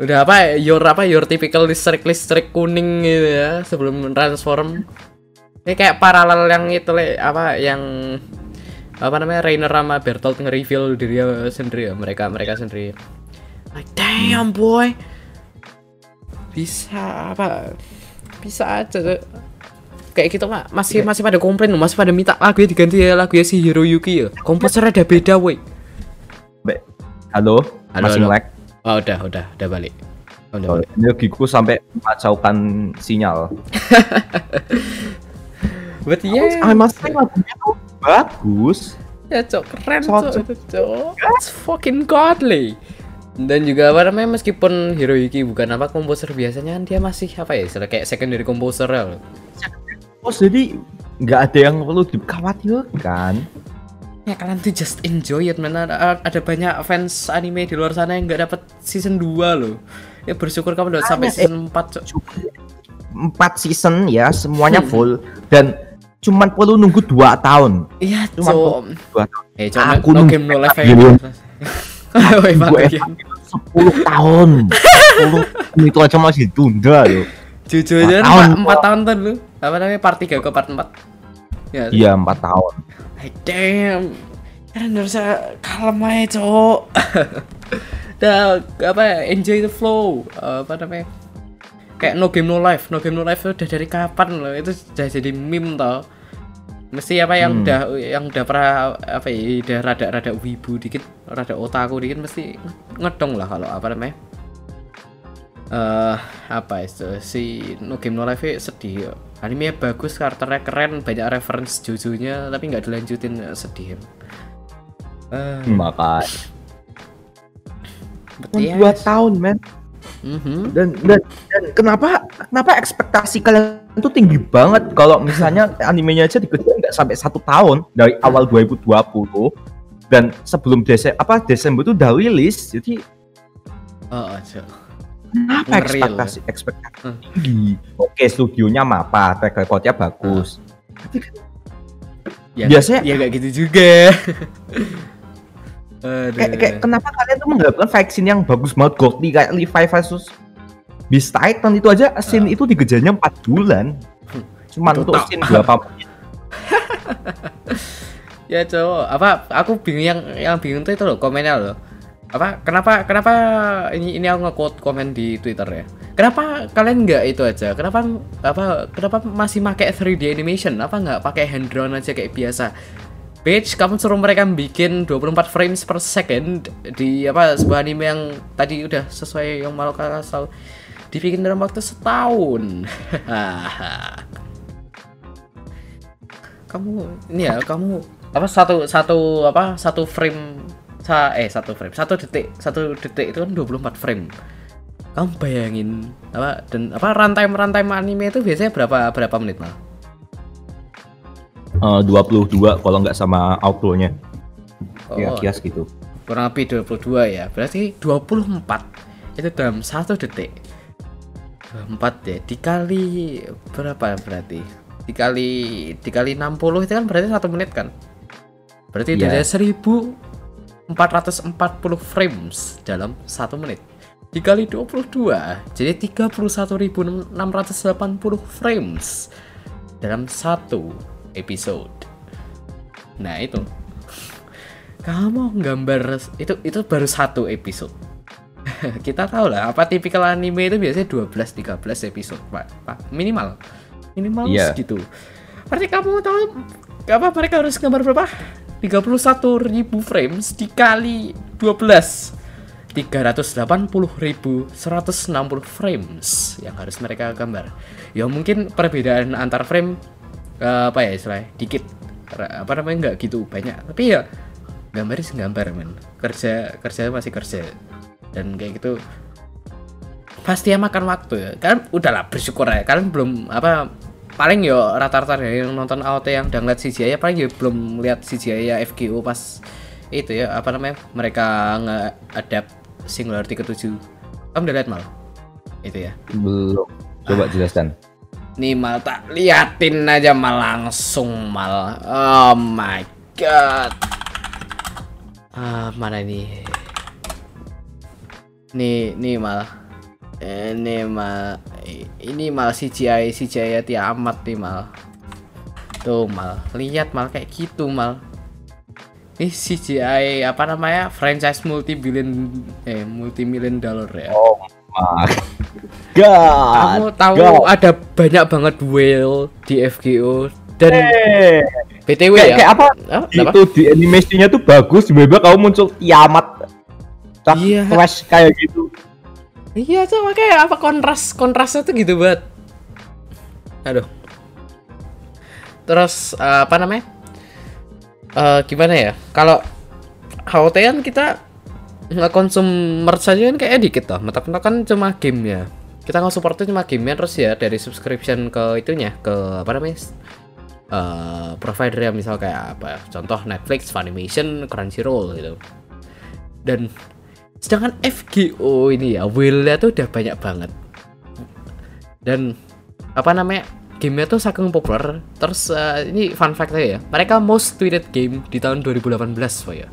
Udah apa your apa your typical listrik listrik kuning gitu ya sebelum transform. Ini kayak paralel yang itu le apa yang apa namanya Rainer sama Bertolt nge-reveal diri sendiri ya mereka mereka sendiri. Like damn boy bisa apa? Bisa aja kayak gitu pak masih masih pada komplain masih pada minta lagu diganti ya lagu ya si Hiroyuki ya. Komposernya ada beda woi. Be- halo, Halo, masih nge-lag oh udah udah udah balik. Oh, udah Oh, balik. energiku sampai mengacaukan sinyal. But I yeah must say lagunya tuh bagus. Ya cok keren cok cok it's fucking godly dan juga apa namanya meskipun Hiroyuki bukan apa komposer biasanya dia masih apa ya istilah kayak secondary komposer ya loh. Oh jadi nggak ada yang perlu dikhawatirkan. ya kalian tuh just enjoy it man ada, ada banyak fans anime di luar sana yang nggak dapat season 2 loh ya bersyukur kamu udah sampai Ada, eh. season 4 cok Cuma empat season ya semuanya Hmm. full dan cuman perlu nunggu dua tahun. iya Cuman perlu dua tahun. eh cok Aku no, nunggu game no life Evangelion. Woi, Gue Evangelion. sepuluh tahun. Sepuluh tahun itu aja masih ditunda loh. jujur Empat aja tahun, 4, Cok. tahun tuh lu apa namanya part 3 ke part 4 ya Iya empat tahun. Like, damn kalian harusnya kalem aja cok Dah apa enjoy the flow apa namanya kayak no game no life no game no life udah dari kapan loh itu sudah jadi meme toh mesti apa yang Hmm. udah yang udah pernah apa ya udah rada rada wibu dikit rada otaku dikit mesti ngedong lah kalau apa namanya eh apa itu si no game no life sedih anime bagus karakternya keren banyak reference jujunya tapi nggak dilanjutin sedih Eh, Makanya but Cuman yes. dua tahun men. Mhm. dan, dan dan kenapa kenapa ekspektasi kalian tuh tinggi banget kalau misalnya animenya aja dikerjain nggak sampai satu tahun dari awal 2020 dan sebelum Desember apa Desember itu udah rilis jadi Oh, aja. kenapa ekspektasi ekspektasi Hmm. tinggi oke studionya mapa track recordnya bagus Tapi kan Ya, Biasanya- ya kayak gitu juga. Kayak, kayak kenapa kalian tuh mengharapkan fight scene yang bagus banget? Godly kayak Levi versus Beast Titan itu aja. Scene itu dikerjanya 4 bulan. Cuman untuk scene berapa menit. Ya cowok. Apa aku bingung yang yang bingung tuh itu loh komennya loh. Apa kenapa kenapa ini ini aku nge-quote komen di Twitter ya? Kenapa kalian nggak itu aja? Kenapa apa kenapa masih pakai 3D animation? Apa nggak pakai hand drawn aja kayak biasa Bitch, kamu suruh mereka bikin 24 frames per second di apa sebuah anime yang tadi udah sesuai yang malu kakak tahu. Dibikin dalam waktu setahun. Kamu ini ya kamu apa satu satu apa satu frame sa eh satu frame satu detik satu detik itu kan 24 frame. Kamu bayangin apa dan apa rantai rantai anime itu biasanya berapa berapa menit mal Eh, 22 kalau nggak sama outro-nya. oh, Ya, kias gitu. kurang lebih 22 ya. Berarti 24 itu dalam satu detik. 24 ya. Dikali berapa berarti? Dikali dikali 60 itu kan berarti satu menit kan? Berarti Iya. dari 1440 frames dalam satu menit. Dikali 22 jadi 31.680 frames dalam satu episode. Nah itu. Kamu gambar itu itu baru satu episode. Kita tahu lah apa tipikal anime itu biasanya 12 13 episode pak. Pak. minimal. Minimal Iya. segitu. Berarti kamu tahu apa mereka harus gambar berapa? 31.000 frames dikali 12 380.160 frames yang harus mereka gambar. Ya mungkin perbedaan antar frame eh, apa ya istilahnya? Dikit apa namanya nggak gitu banyak. Tapi ya gambar sih gambar men. Kerja kerja masih kerja. Dan kayak gitu pasti ya makan waktu ya. Kan udahlah bersyukur ya kalian belum apa paling yo rata-rata dari yang nonton AOT yang udah ngeliat CGI ya paling yo belum lihat CGI ya FGO pas itu ya apa namanya mereka nge-adapt Singularity ke-7 kamu udah lihat mal? Itu ya. Belum. Coba jelaskan. Nih mal tak liatin aja mal langsung mal. Oh my god. Ah mana ini? Nih nih mal. Ini mal. Ini mal CGI CGI ya amat nih mal. Tuh mal. Lihat mal kayak gitu mal. Ini CGI apa namanya franchise multi billion eh multi million dollar ya. Oh my god. Kamu tahu God. ada banyak banget whale di FGO dan Eh, BTW kayak, ya. kayak apa? Oh? Itu di animasinya tuh bagus, tiba-tiba kamu muncul kiamat. Tak Iya. flash kayak gitu. Iya tuh makanya apa kontras kontrasnya tuh gitu banget. Aduh. Terus eh, apa namanya? Eh gimana ya? Kalau HOT kan kita nggak konsum merch aja kan kayaknya dikit toh. Mentok-mentok kan cuma game ya. Kita nggak support cuma game terus ya dari subscription ke itunya ke apa namanya? eh provider yang misal kayak apa? Contoh Netflix, Funimation, Crunchyroll gitu. Dan sedangkan FGO ini ya whale-nya tuh udah banyak banget dan apa namanya gamenya tuh saking populer terus eh, ini fun fact ya mereka most tweeted game di tahun 2018 Pak ya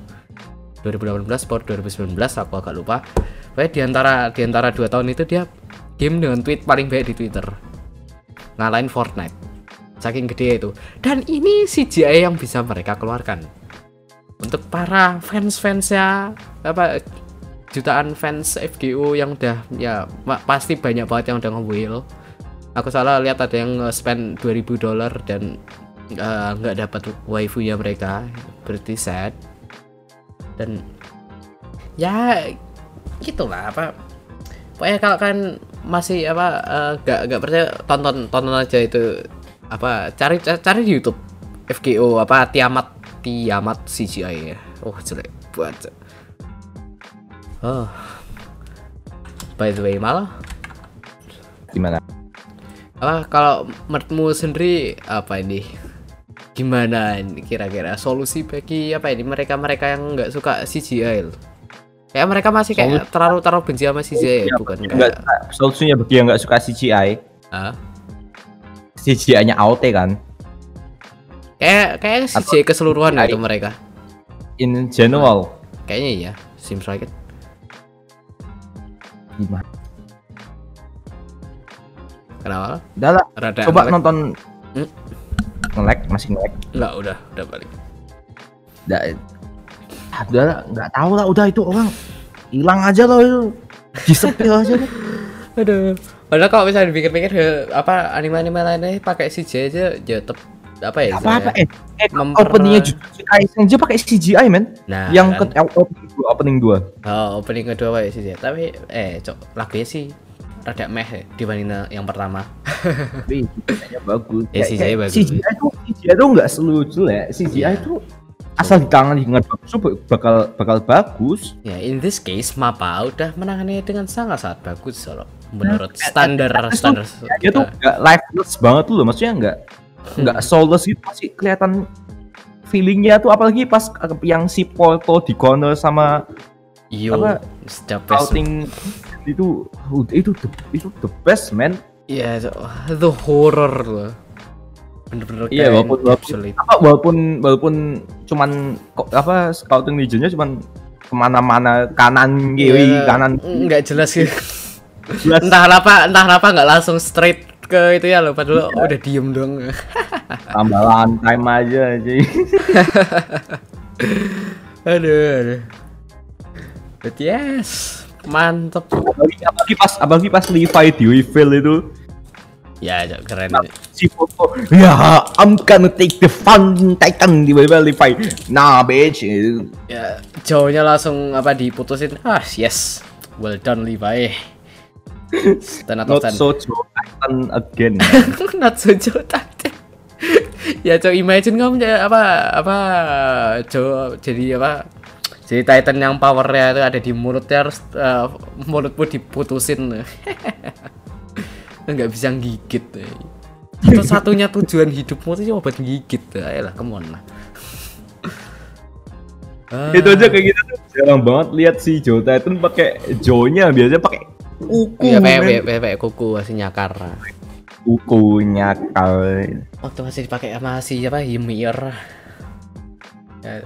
2018 atau 2019 aku agak lupa. Pokoknya di antara di antara dua tahun itu dia game dengan tweet paling banyak di Twitter. Ngalahin Fortnite. Saking gede itu. Dan ini CGI yang bisa mereka keluarkan. Untuk para fans-fansnya apa jutaan fans FGO yang udah ya pasti banyak banget yang udah nge-whale aku salah lihat ada yang spend 2000 dolar dan eh, nggak dapat waifu nya mereka. Berarti sad dan ya gitulah apa. Pokoknya kalau kan masih apa eh, nggak nggak percaya tonton tonton aja itu apa cari cari di YouTube. FGO apa Tiamat Tiamat CGI ya. Oh jelek banget. Oh by the way malah Gimana? apa kalau menurutmu sendiri apa ini gimana ini kira-kira? Solusi bagi apa ini? Mereka-mereka yang nggak suka CGI loh? kayak mereka masih kayak terlalu terlalu benci sama CGI ya, bukan Enggak, kayak solusinya bagi yang nggak suka CGI, ah CGI-nya AOT kan. kayak kayak CGI keseluruhan ya itu mereka. In general, kayaknya iya seems like it. Gimana? kenapa? Udah lah, rada coba nonton Hmm? Nge-lag, masih nge-lag. nggak udah udah balik Udah, ah, udah lah, nggak tahu lah, udah itu orang hilang aja loh itu. Disepil aja loh. aduh padahal kalau misalnya dipikir-pikir eh, apa anime-anime lainnya pakai CGI aja ya tetap apa ya Apa apa eh, eh Memper- openingnya Kaisen aja pakai CGI men. nah yang kan. ke opening dua, opening dua. Oh, opening kedua pakai CGI. Tapi eh cok lagunya sih rada meh ya, dibanding yang pertama. Tapi CGI-nya bagus. Ya, CGI bagus. CGI itu CGI itu nggak selalu jelek CGI Iya. itu asal ditangani dengan bagus tuh bakal bakal bagus Ya, in this case Mapa udah menangani dengan sangat-sangat bagus loh. Menurut standar Terus tuh, standar dia tuh kita. nggak lifeless banget tuh loh maksudnya nggak nggak soulless gitu masih kelihatan feelingnya tuh apalagi pas yang si Porto di corner sama Yo, apa, scouting itu itu the, itu the best man. Iya, itu itu horror loh. Bener-bener Iya, walaupun walaupun, encapsulate. apa, walaupun walaupun cuman kok apa scouting legionnya cuman ke mana-mana kanan kiri Iya, kanan. nggak jelas gitu. jelas. Entah kenapa entah kenapa nggak langsung straight ke itu ya loh padahal udah diem dong tambahan time aja aja aduh aduh. But yes mantep. Apalagi, pas apalagi pas Levi di reveal itu. Ya Cok, keren si foto ya I'm gonna take the fun Titan di bawah Levi nah bitch. Ya jauhnya langsung apa diputusin. Ah yes. Well done Levi ten out of not ten so Joe Titan again. Not so Joe Titan. Ya coba imagine kamu apa apa Joe jadi apa jadi Titan yang powernya itu ada di mulutnya harus eh, mulutmu diputusin. Nggak bisa gigit itu satunya tujuan hidupmu tuh cuma buat gigit ayolah come on lah. Ah, itu aja kayak gitu tuh. Jarang banget lihat si Joe Titan pakai Joe-nya. Biasanya pakai kuku Iya, kayak kayak kuku masih nyakar. kukunya kal. Waktu masih dipakai sama si apa Ymir.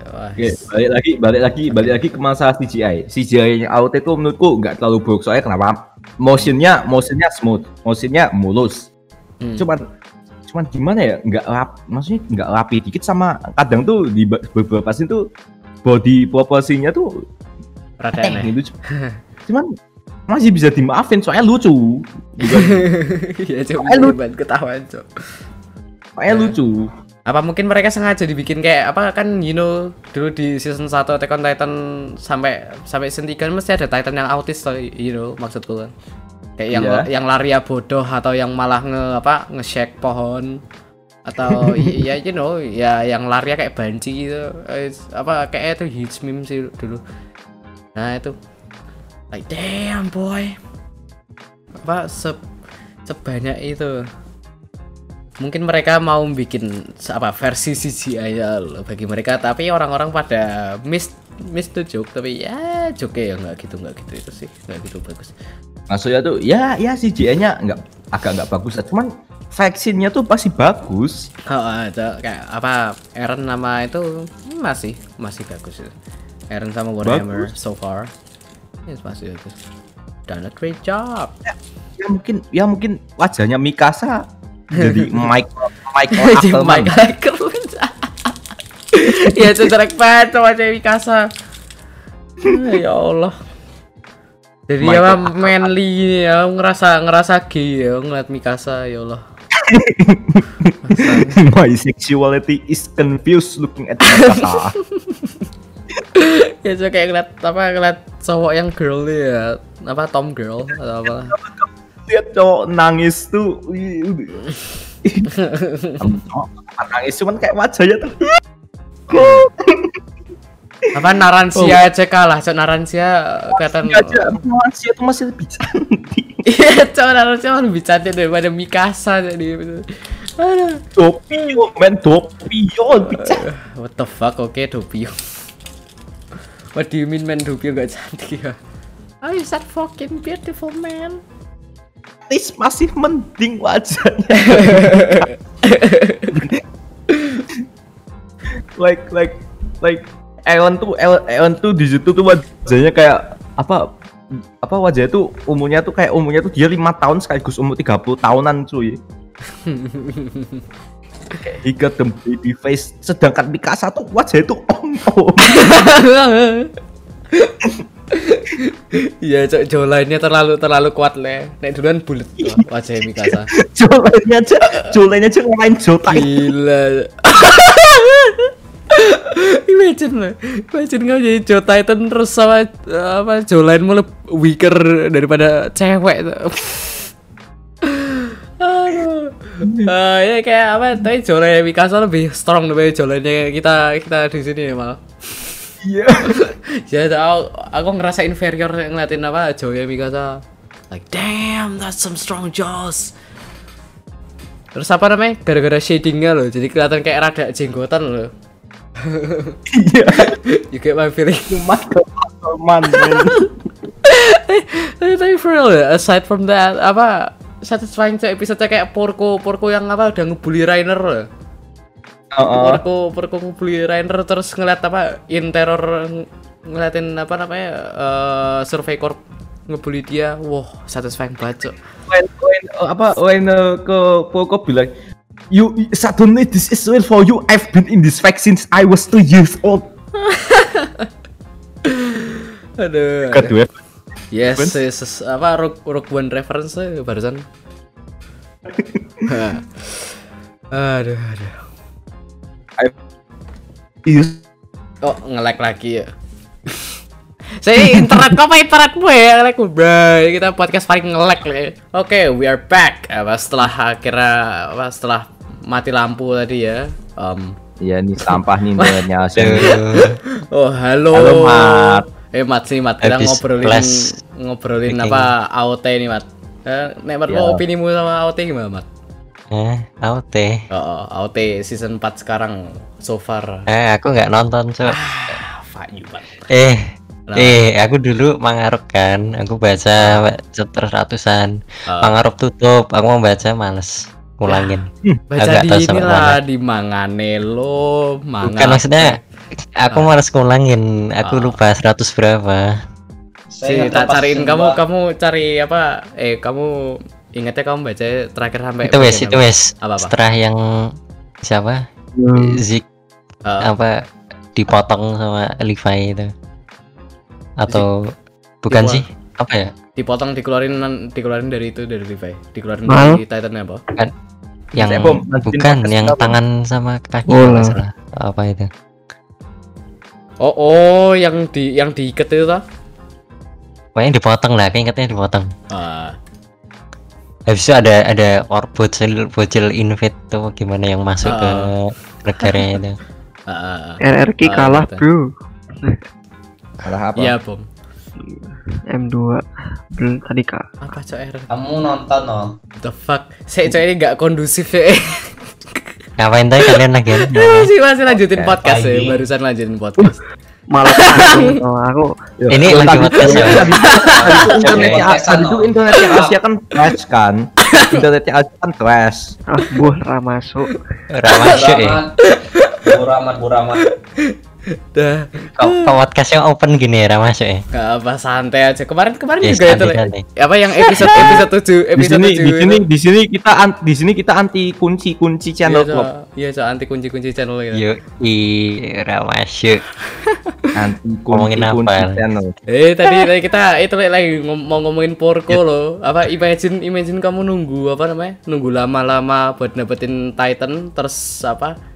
Wah, Oke, balik lagi, balik lagi, balik lagi ke masalah CGI. CGI-nya AOT itu menurutku nggak terlalu buruk soalnya kenapa? Motionnya, motionnya smooth, motionnya mulus. Hmm. Cuman, cuman gimana ya? Nggak rap, maksudnya nggak rapi dikit sama kadang tuh di beberapa scene tuh body proporsinya tuh rada eh, aneh. gitu. Cuman masih bisa dimaafin soalnya lucu. Ya coba Eh, lu- banget ketahuan, Cok. soalnya lucu. Apa mungkin mereka sengaja dibikin kayak apa kan you know dulu di season 1 Attack on Titan sampai sampai season 3 mesti ada Titan yang autis loh, you know maksudku kan. Kayak yang Iya. yang laria bodoh atau yang malah nge apa nge-shake pohon atau ya you know ya yang lari kayak banci gitu. Eh, apa kayak itu huge meme sih dulu. Nah itu. Like damn boy. Apa se sebanyak itu mungkin mereka mau bikin apa versi CGI ya bagi mereka tapi orang-orang pada miss miss tuh joke tapi ya joke ya nggak gitu nggak gitu itu sih nggak gitu bagus Maksudnya tuh, ya, ya CGI-nya nggak agak nggak bagus, cuman vaksinnya tuh pasti bagus. Oh, ada kayak apa Eren nama itu masih masih bagus itu. Eren sama Warhammer so far. Yes, masih bagus. Done a great job. ya mungkin ya mungkin wajahnya Mikasa jadi Mike Mike Jadi Ackerman. Ya cederek banget sama cewek Mikasa. Ah, ya Allah. Jadi Michael Ackerman. manly ya ngerasa ngerasa gay ya ngeliat Mikasa ya Allah. My sexuality is confused looking at Mikasa. ya so kayak ngeliat apa ngeliat cowok yang girl ya apa Tom girl atau apa Lihat cowok nangis tuh. Cowok nangis cuman kayak wajahnya tuh. apa Naransia aja kalah cok Naransia kelihatan Ini aja Malaysia tuh masih lebih cantik. iya cok Naransia lebih cantik daripada Mikasa jadi Dopio, men Dopio lebih cantik. what the fuck oke Dopio what do you mean man Dopio gak cantik ya Oh, is that fucking beautiful man? Tis masih mending wajahnya. like like like Aaron tuh Aaron, Aaron tuh di situ tuh wajahnya kayak apa apa wajahnya tuh umurnya tuh kayak umurnya tuh dia lima tahun sekaligus umur 30 tahunan cuy. He got the baby face sedangkan Mikasa tuh wajahnya tuh om om. Iya, cok jawline-nya terlalu terlalu kuat le. Nek duluan bulat wajah Mikasa. Jolenya aja, jolenya aja ngelain Jotai. Gila. imagine lah, imagine kamu jadi Joe Titan terus sama apa jawline mu lebih weaker daripada cewek. Aduh. Eh, ya kayak apa? Tapi Jole Mikasa lebih strong daripada Jolenya kita kita di sini ya mal. Iya. Ya aku, aku ngerasa inferior ngeliatin apa Jole Mikasa. Like damn, that's some strong jaws. Terus apa namanya? Gara-gara shadingnya loh, jadi kelihatan kayak rada jenggotan loh. Iya. You get my feeling. Cuma teman tapi tapi for real ya, aside from that apa satisfying tuh episode kayak Porco Porco yang apa udah ngebully Rainer loh. Oh, Porco Porco ngebully Rainer terus ngeliat apa in terror ng- ngeliatin apa namanya eh survey corp ngebully dia. Wah, satisfying banget. Cok. when, when uh, apa when uh, ke Poko bilang you suddenly this is well for you I've been in this fact since I was two years old Aduh. kedua Yes, yes, yes. apa Rogue, Rogue One reference eh, barusan. aduh, aduh. Is Oh, nge-lag lagi ya. Saya internet kok apa internet gue ya nge-lag bro. Kita podcast paling nge-lag ya. Oke, we are back. Apa setelah akhirnya apa setelah mati lampu tadi ya. Um, ya ini sampah nih internetnya oh, halo. Halo, Mat. Eh, Mat sih, Mat. Kita ngobrolin ngobrolin apa AOT nih, Mat. Eh, nek Mat, Ya. opinimu sama AOT gimana, Mat? Eh, AOT. Oh, AOT season 4 sekarang so far. Eh, aku nggak nonton, Cok. Ah, fuck you, Mat. Eh, Kenapa? eh, aku dulu mangarep kan. Aku baca chapter ratusan. Ah. Mangarep tutup. Aku mau baca males. Ulangin. Baca Agak di inilah di Mangane lo, manga. Bukan maksudnya aku Ah. males ngulangin. Aku lupa 100 berapa. Si tak cariin kamu kamu cari apa? Eh kamu ingatnya kamu baca terakhir sampai Itu wes, itu apa? wes. Apa-apa? Setelah yang siapa? Zik Eh, apa dipotong sama Levi itu. Atau bukan Dibuang. sih? Apa ya? dipotong dikeluarin dikeluarin dari itu dari Levi, dikeluarin Mal. dari Titan apa? Yang bom, lanjutin bukan yang tangan sama kaki Oh, salah. Apa itu? Oh oh yang di yang diikat itu toh? Pokoknya dipotong lah, kayaknya dipotong. Ah, Habis itu ada ada or bocil bocil invade tuh gimana yang masuk ke negaranya itu. ah, ah, ah. RRQ Ah, kalah gitu. bro salah apa Iya bom. M2 belum tadi kak Apa cok R? Kamu nonton no? The fuck? Saya cok ini nggak kondusif ya. Ngapain tadi kalian lagi? masih masih lanjutin podcast ya, barusan lanjutin podcast. malah aku Ini lagi podcast ya. internetnya tadi itu internetnya Asia kan crash kan? Internetnya Asia kan crash. Ah buh ra masuk Ramasuk ya. Bu Rahmat, Bu Rahmat. Dah, Kok kok podcastnya open gini ya Ramasuk ya? nggak apa santai aja. Kemarin kemarin Ya, juga itu. santai, Le. santai. Apa yang episode episode 7 di episode sini 7 di sini di sini kita an- di sini kita anti kunci kunci channel Iya, klub Cok. Iya, Cok, anti kunci-kunci channel gitu. Yuk, i Ramasuk. anti kunci Ngomongin apa? kunci channel Eh tadi tadi kita itu lagi ngom- mau ngomongin Porco loh. Apa imagine imagine kamu nunggu apa namanya? Nunggu lama-lama buat dapetin Titan terus apa?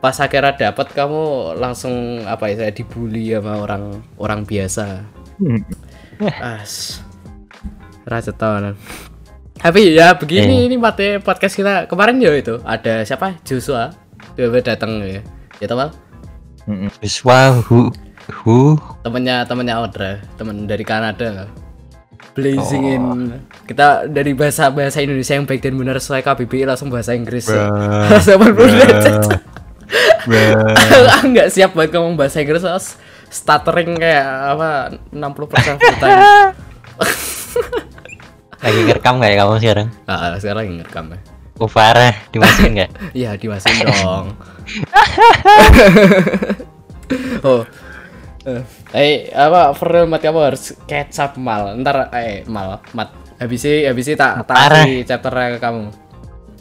Pas akhirnya dapat kamu langsung apa ya saya dibully sama orang orang biasa. Hmm. As. Rasa tahu Tapi ya begini Eh. ini mati podcast kita. Kemarin ya itu ada siapa? Joshua. Tiba-tiba datang ya. Ya teman Terus wow, hu, hu. temennya temennya Audra temen dari Kanada. Blazing in. Kita dari bahasa bahasa Indonesia yang baik dan benar sesuai KBBI langsung bahasa Inggris. Ya. Ah, nggak siap banget ngomong bahasa Inggris terus stuttering kayak apa 60% full time Lagi ngerekam nggak ya kamu sekarang? ah, sekarang lagi ngerekam ya parah, dimasukin nggak? Iya dimasukin dong. oh. Eh, eh, apa for real mat kamu harus catch up mal. Ntar eh mal mat. Habis ini habis ini tak tak chapter ke kamu.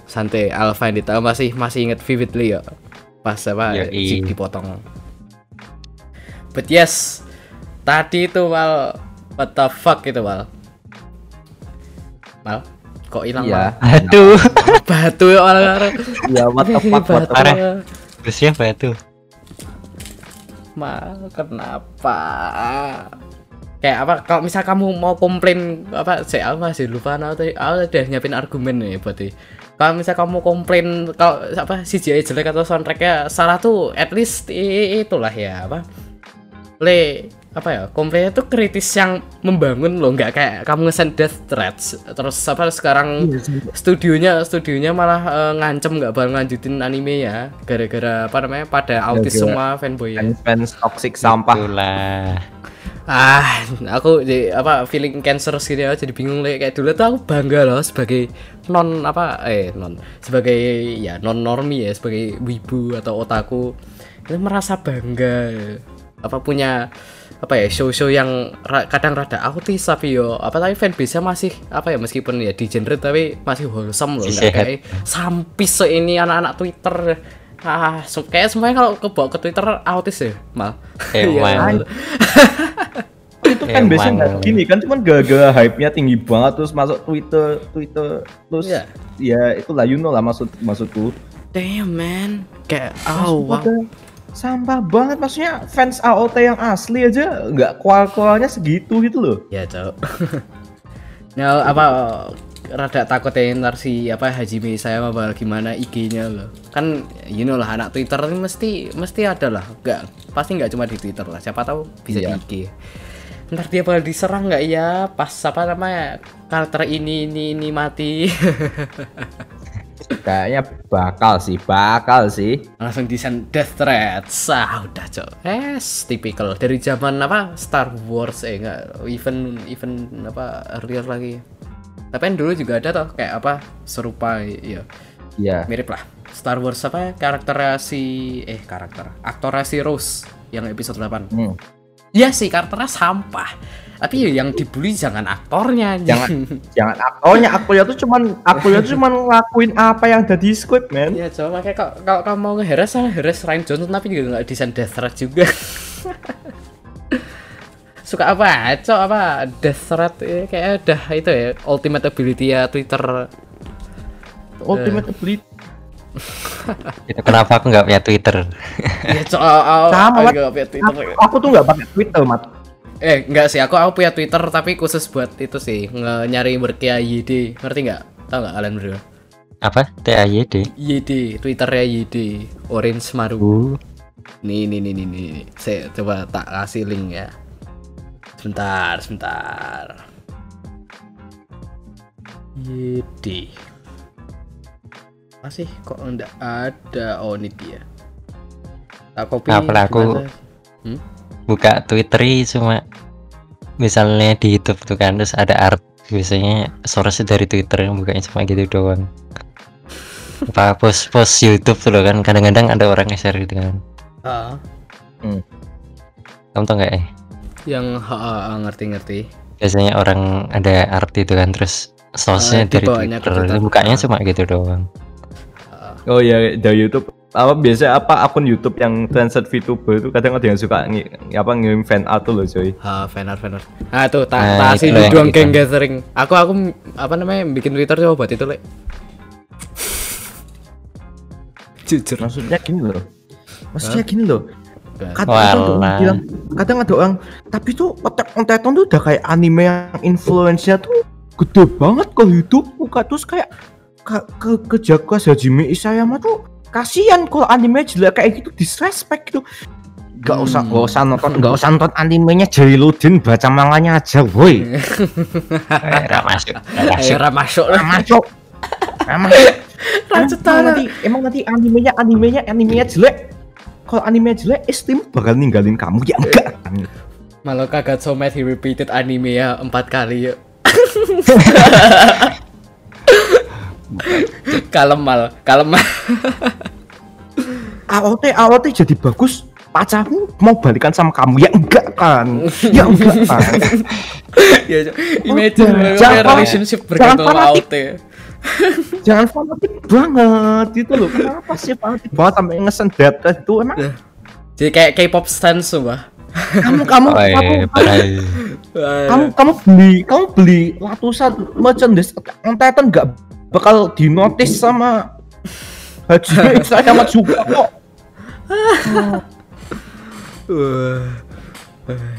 Santai, I'll find it. Aku masih masih inget vividly ya. Pas apa Yoi. Zeke dipotong. But yes, tadi itu mal what the fuck itu mal. Mal, kok hilang Iya. mal? Aduh, Batu ya orang-orang. ya what the fuck what the Parah. Batu. terusnya batu. Mal, kenapa? Kayak apa? Kalau misal kamu mau komplain apa? Saya aku masih lupa. Tadi, aku udah nyiapin argumen nih buat di- kalau misalnya kamu komplain kalau apa CGI jelek atau soundtracknya salah tuh at least itulah ya apa. Le apa ya komplainnya tuh kritis yang membangun loh nggak kayak kamu ngesen death threats. Terus apa sekarang studionya studionya malah eh, ngancem nggak bakal lanjutin anime ya. Gara-gara apa namanya pada autis semua fanboy ya. fans fans toxic sampah. Itulah. Ah, aku jadi apa feeling cancer sini ya jadi bingung le. kayak dulu tuh aku bangga loh sebagai non apa eh non sebagai ya non normi ya sebagai wibu atau otaku itu merasa bangga apa punya apa ya show-show yang ra- kadang rada autis tapi yo apa tapi fanbase-nya masih apa ya meskipun ya di genre tapi masih wholesome loh nggak sehat. kayak sampis se ini anak-anak Twitter ah kayak semuanya kalau kebawa ke Twitter autis ya mal Emang. Iya. itu kan Emang. biasanya nggak gini kan cuman gara-gara hype-nya tinggi banget terus masuk Twitter Twitter terus Iya. ya itulah you know lah maksud maksudku Damn man, kayak oh wow. Sampah banget maksudnya fans AOT yang asli aja nggak kual-kualnya segitu gitu loh Ya cok. nah apa rada takut ya ntar si apa Hajime saya mah bakal gimana IG-nya loh. Kan you know lah anak Twitter ini mesti mesti ada lah. Enggak, pasti nggak cuma di Twitter lah. Siapa tahu bisa Iya. di IG. Ntar dia bakal diserang nggak? Ya pas apa namanya karakter ini ini ini mati. kayaknya bakal sih bakal sih. Langsung desain death threats ah udah cok. Es typical. Dari zaman apa? Star Wars eh enggak even even apa earlier lagi. Tapi kan dulu juga ada toh. Kayak apa? Serupa ya ya mirip lah. Star Wars apa? Karakternya si eh karakter. Aktornya si Rose yang episode 8 hmm. Ya sih karakternya sampah tapi ya yang dibully jangan aktornya Jangan. jangan aktornya aktornya tuh cuman aktornya tuh cuman ngelakuin apa yang ada di script man Ya coba makanya kalau kalau kamu mau ngeheres sana heres Ryan Johnson tapi juga nggak desain Death Threat juga. Suka apa? Cok apa? Death Threat eh, kayak udah itu ya ultimate ability ya Twitter. ultimate ability Itu kenapa aku nggak punya Twitter? Ya oh, oh, Sama, nggak punya Twitter. aku, aku tuh nggak pakai Twitter mat Eh enggak sih, aku aku punya Twitter tapi khusus buat itu sih nge nyari berkia YD. Ngerti nggak? Tahu nggak kalian berdua? Apa? TAYD? YD, Twitternya YD, Orange Maru. Uh, Nih, nih, nih, nih, nih. Saya coba tak kasih link ya. Sebentar, sebentar. YD. Masih kok enggak ada? Oh, ini dia. Tak copy. Apalah, aku-? Hmm? buka Twitter cuma misalnya di YouTube tuh kan terus ada art biasanya source dari Twitter bukanya cuma gitu doang apa post post YouTube tuh loh kan kadang-kadang ada orang nge-share gitu kan Ah, kamu tau nggak ya yang ha, ha, ngerti-ngerti. biasanya orang ada art itu kan terus source-nya Ah, dari Twitter bukanya cuma gitu doang oh ya dari YouTube apa biasa apa akun YouTube yang translate VTuber itu kadang ada yang suka ngi, apa ngirim fan art tuh loh coy Ha, fanar fanar. Nah, tuh tak Nah, tak yang doang geng gathering. Aku aku apa namanya bikin Twitter coba buat itu, Lek. Jujur. maksudnya gini loh maksudnya gini loh kadang ada orang bilang kadang ada orang tapi tuh Attack on Titan tuh udah kayak anime yang influence-nya tuh gede banget ke muka terus kayak ke ke, ke Jaga Hajime Isayama tuh kasihan kalau anime jelek kayak gitu disrespect gitu Gak usah, gak usah nonton, gak usah nonton animenya Jailuddin, baca manganya aja, woi. nggak masuk nggak masuk Ayo ra masuk lah. Masuk, Emang nanti, emang nanti animenya, animenya, animenya jelek. Kalau animenya jelek, Steam bakal ninggalin kamu ya enggak? Malah kagak somet he repeated anime ya empat kali ya. kalem mal, kalem mal. AOT, AOT jadi bagus. Pacarmu mau balikan sama kamu ya enggak kan? Ya enggak kan? ya, imagine kayak jangan- relationship jangan bergantung sama. AOT. Jangan fanatik banget gitu loh. Kenapa sih fanatik banget sampai ngesen dead itu emang Jadi kayak K-pop stance sumpah. kamu kamu oh, kamu iya, padahal kamu kamu beli kamu beli ratusan merchandise Titan nggak bakal dinotis sama Haji saya juga kok. Uh,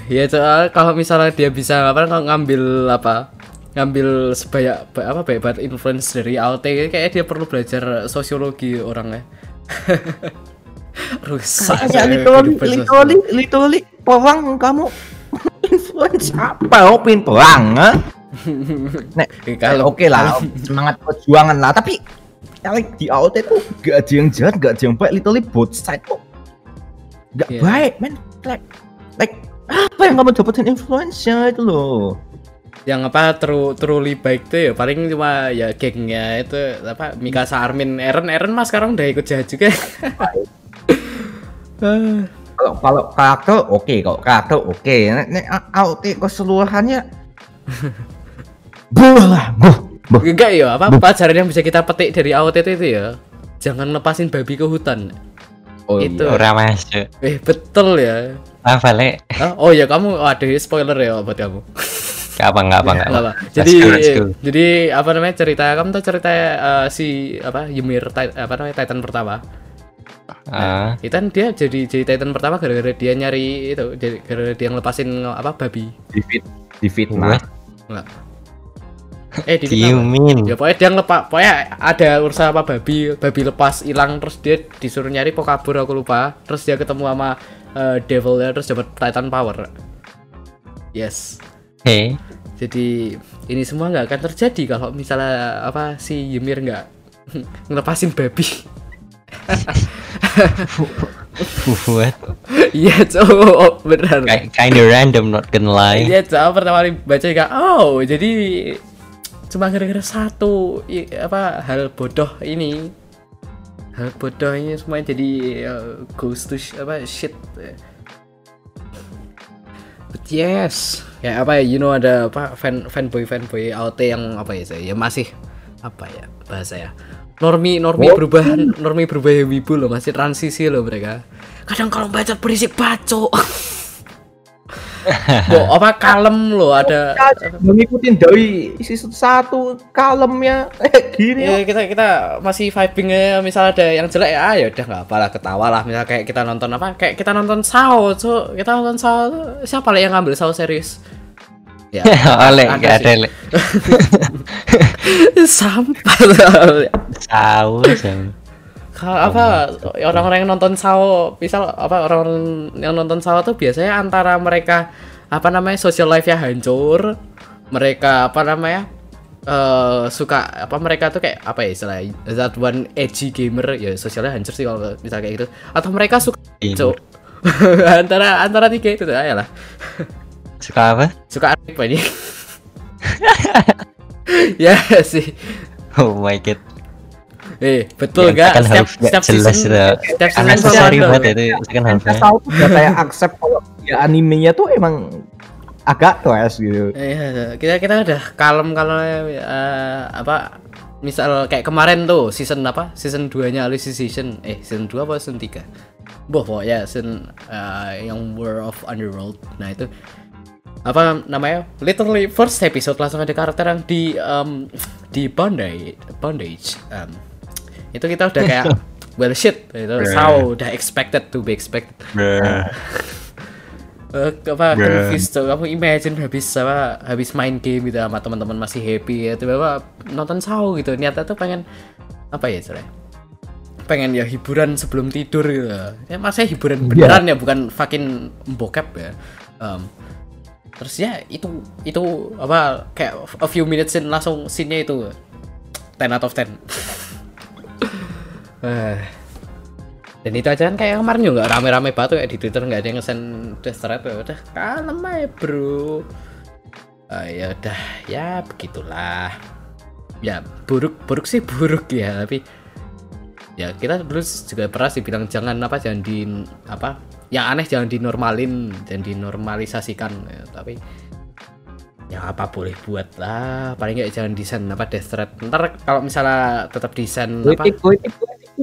ya soal kalau misalnya dia bisa apa kalau ngambil apa ngambil sebanyak ba- apa banyak banget influence dari AOT kayak dia perlu belajar sosiologi orangnya rusak Kayak literally, kehidupan literally, literally, perang kamu influence apa? Opin perang, ha? Nek, kalau- oke lah, semangat perjuangan lah. Tapi like, di AOT tuh gak ada yang jahat, gak ada yang baik. Literally both side tuh gak Iya. baik, man. Like, like apa yang kamu dapetin influence-nya itu loh? yang apa true truly baik tuh ya paling cuma ya gengnya itu apa Mikasa Armin Eren Eren mas sekarang udah ikut jahat juga. Kalau kalau karakter oke, kalau karakter oke. Nek, nek AOT keseluruhannya Buh lah, buh, buh. enggak ya apa pelajaran yang bisa kita petik dari AOT itu ya jangan lepasin babi ke hutan Oh, Itu. iya. ora masuk eh betul ya apa lek Hah? oh ya kamu oh, ada spoiler ya buat kamu Gak apa nggak apa nggak Nggak apa apa. Jadi Let's go, let's go. jadi apa namanya cerita kamu tuh cerita eh, si apa Ymir apa namanya Titan pertama. Ah, Titan dia jadi jadi Titan pertama gara-gara dia nyari itu jadi gara-gara dia ngelepasin apa babi. di fit di fitnah. What? Enggak. Eh di mean Ya pokoknya dia ngelepas pokoknya ada urusan apa babi babi lepas hilang terus dia disuruh nyari pok kabur aku lupa terus dia ketemu sama eh, devilnya terus dapat Titan power. Yes. hey Jadi ini semua nggak akan terjadi kalau misalnya apa si Ymir nggak ngelepasin babi. what Iya, cowok beneran. Ki- kinda random not gonna lie Iya, cowok pertama kali baca juga. Oh, jadi cuma gara-gara satu i- apa hal bodoh ini. Hal bodoh ini semuanya jadi uh, goes to sh- apa shit. But yes, ya apa ya, you know ada apa fan fanboy fanboy AOT yang apa ya saya ya masih apa ya bahasa ya normi normi berubah normi berubah wibu loh masih transisi loh mereka kadang kalau baca berisik bacok Bo, apa kalem loh ada Mengikutin dari season 1 kalemnya. Eh gini ya. kita kita masih vibingnya misal ada yang jelek ya ya udah nggak apalah ketawa lah. Misal kayak kita nonton apa kayak kita nonton Sao so kita nonton tuh, siapa lah yang ngambil Sao serius? Ya oleh ada gak ada sampah kalau apa orang-orang yang nonton Sao misal apa orang yang nonton Sao tuh biasanya antara mereka apa namanya social life ya hancur mereka apa namanya eh suka apa mereka tuh kayak apa ya istilahnya that one edgy gamer ya sosialnya hancur sih kalau bisa kayak gitu. Atau mereka suka cok antara antara tiga itu tuh ayolah suka apa? Suka apa ini. Ya sih. Oh my god eh betul Yang gak setiap nggak setiap jelas season itu setiap season tuh ada. banget itu second halfnya tahu tuh udah kayak accept kalau ya animenya tuh emang agak trash gitu Iya, kita kita udah kalem kalau eh, apa misal kayak kemarin tuh season apa? Season 2-nya Alice Season eh season 2 apa season 3? Boh, pokoknya season eh, yang War of Underworld. Nah, itu apa namanya? Literally first episode langsung ada karakter yang di um, di bondage, bondage. Um, itu kita udah kayak well shit itu so udah expected to be expected. Eh, apa confused tuh. Kamu imagine habis apa habis main game gitu sama teman-teman masih happy ya tiba-tiba nonton saw gitu. Niatnya tuh pengen apa ya cerai pengen ya hiburan sebelum tidur gitu. Ya maksudnya hiburan beneran ya bukan fucking bokep ya. Em, terus ya itu itu apa kayak a few minutes in langsung scene-nya itu. 10 out of 10 Eh, dan itu aja kan kayak kemarin juga rame-rame banget tuh kayak di Twitter nggak ada yang ngesen threat ya udah kalem aja bro. Ah, ya udah ya begitulah. Ya buruk buruk sih buruk ya tapi ya kita dulu juga pernah sih bilang jangan apa jangan di apa yang aneh jangan dinormalin dan dinormalisasikan ya, tapi ya apa boleh buat lah. Paling nggak jangan desain apa death threat ntar kalau misalnya tetap desain apa politik politik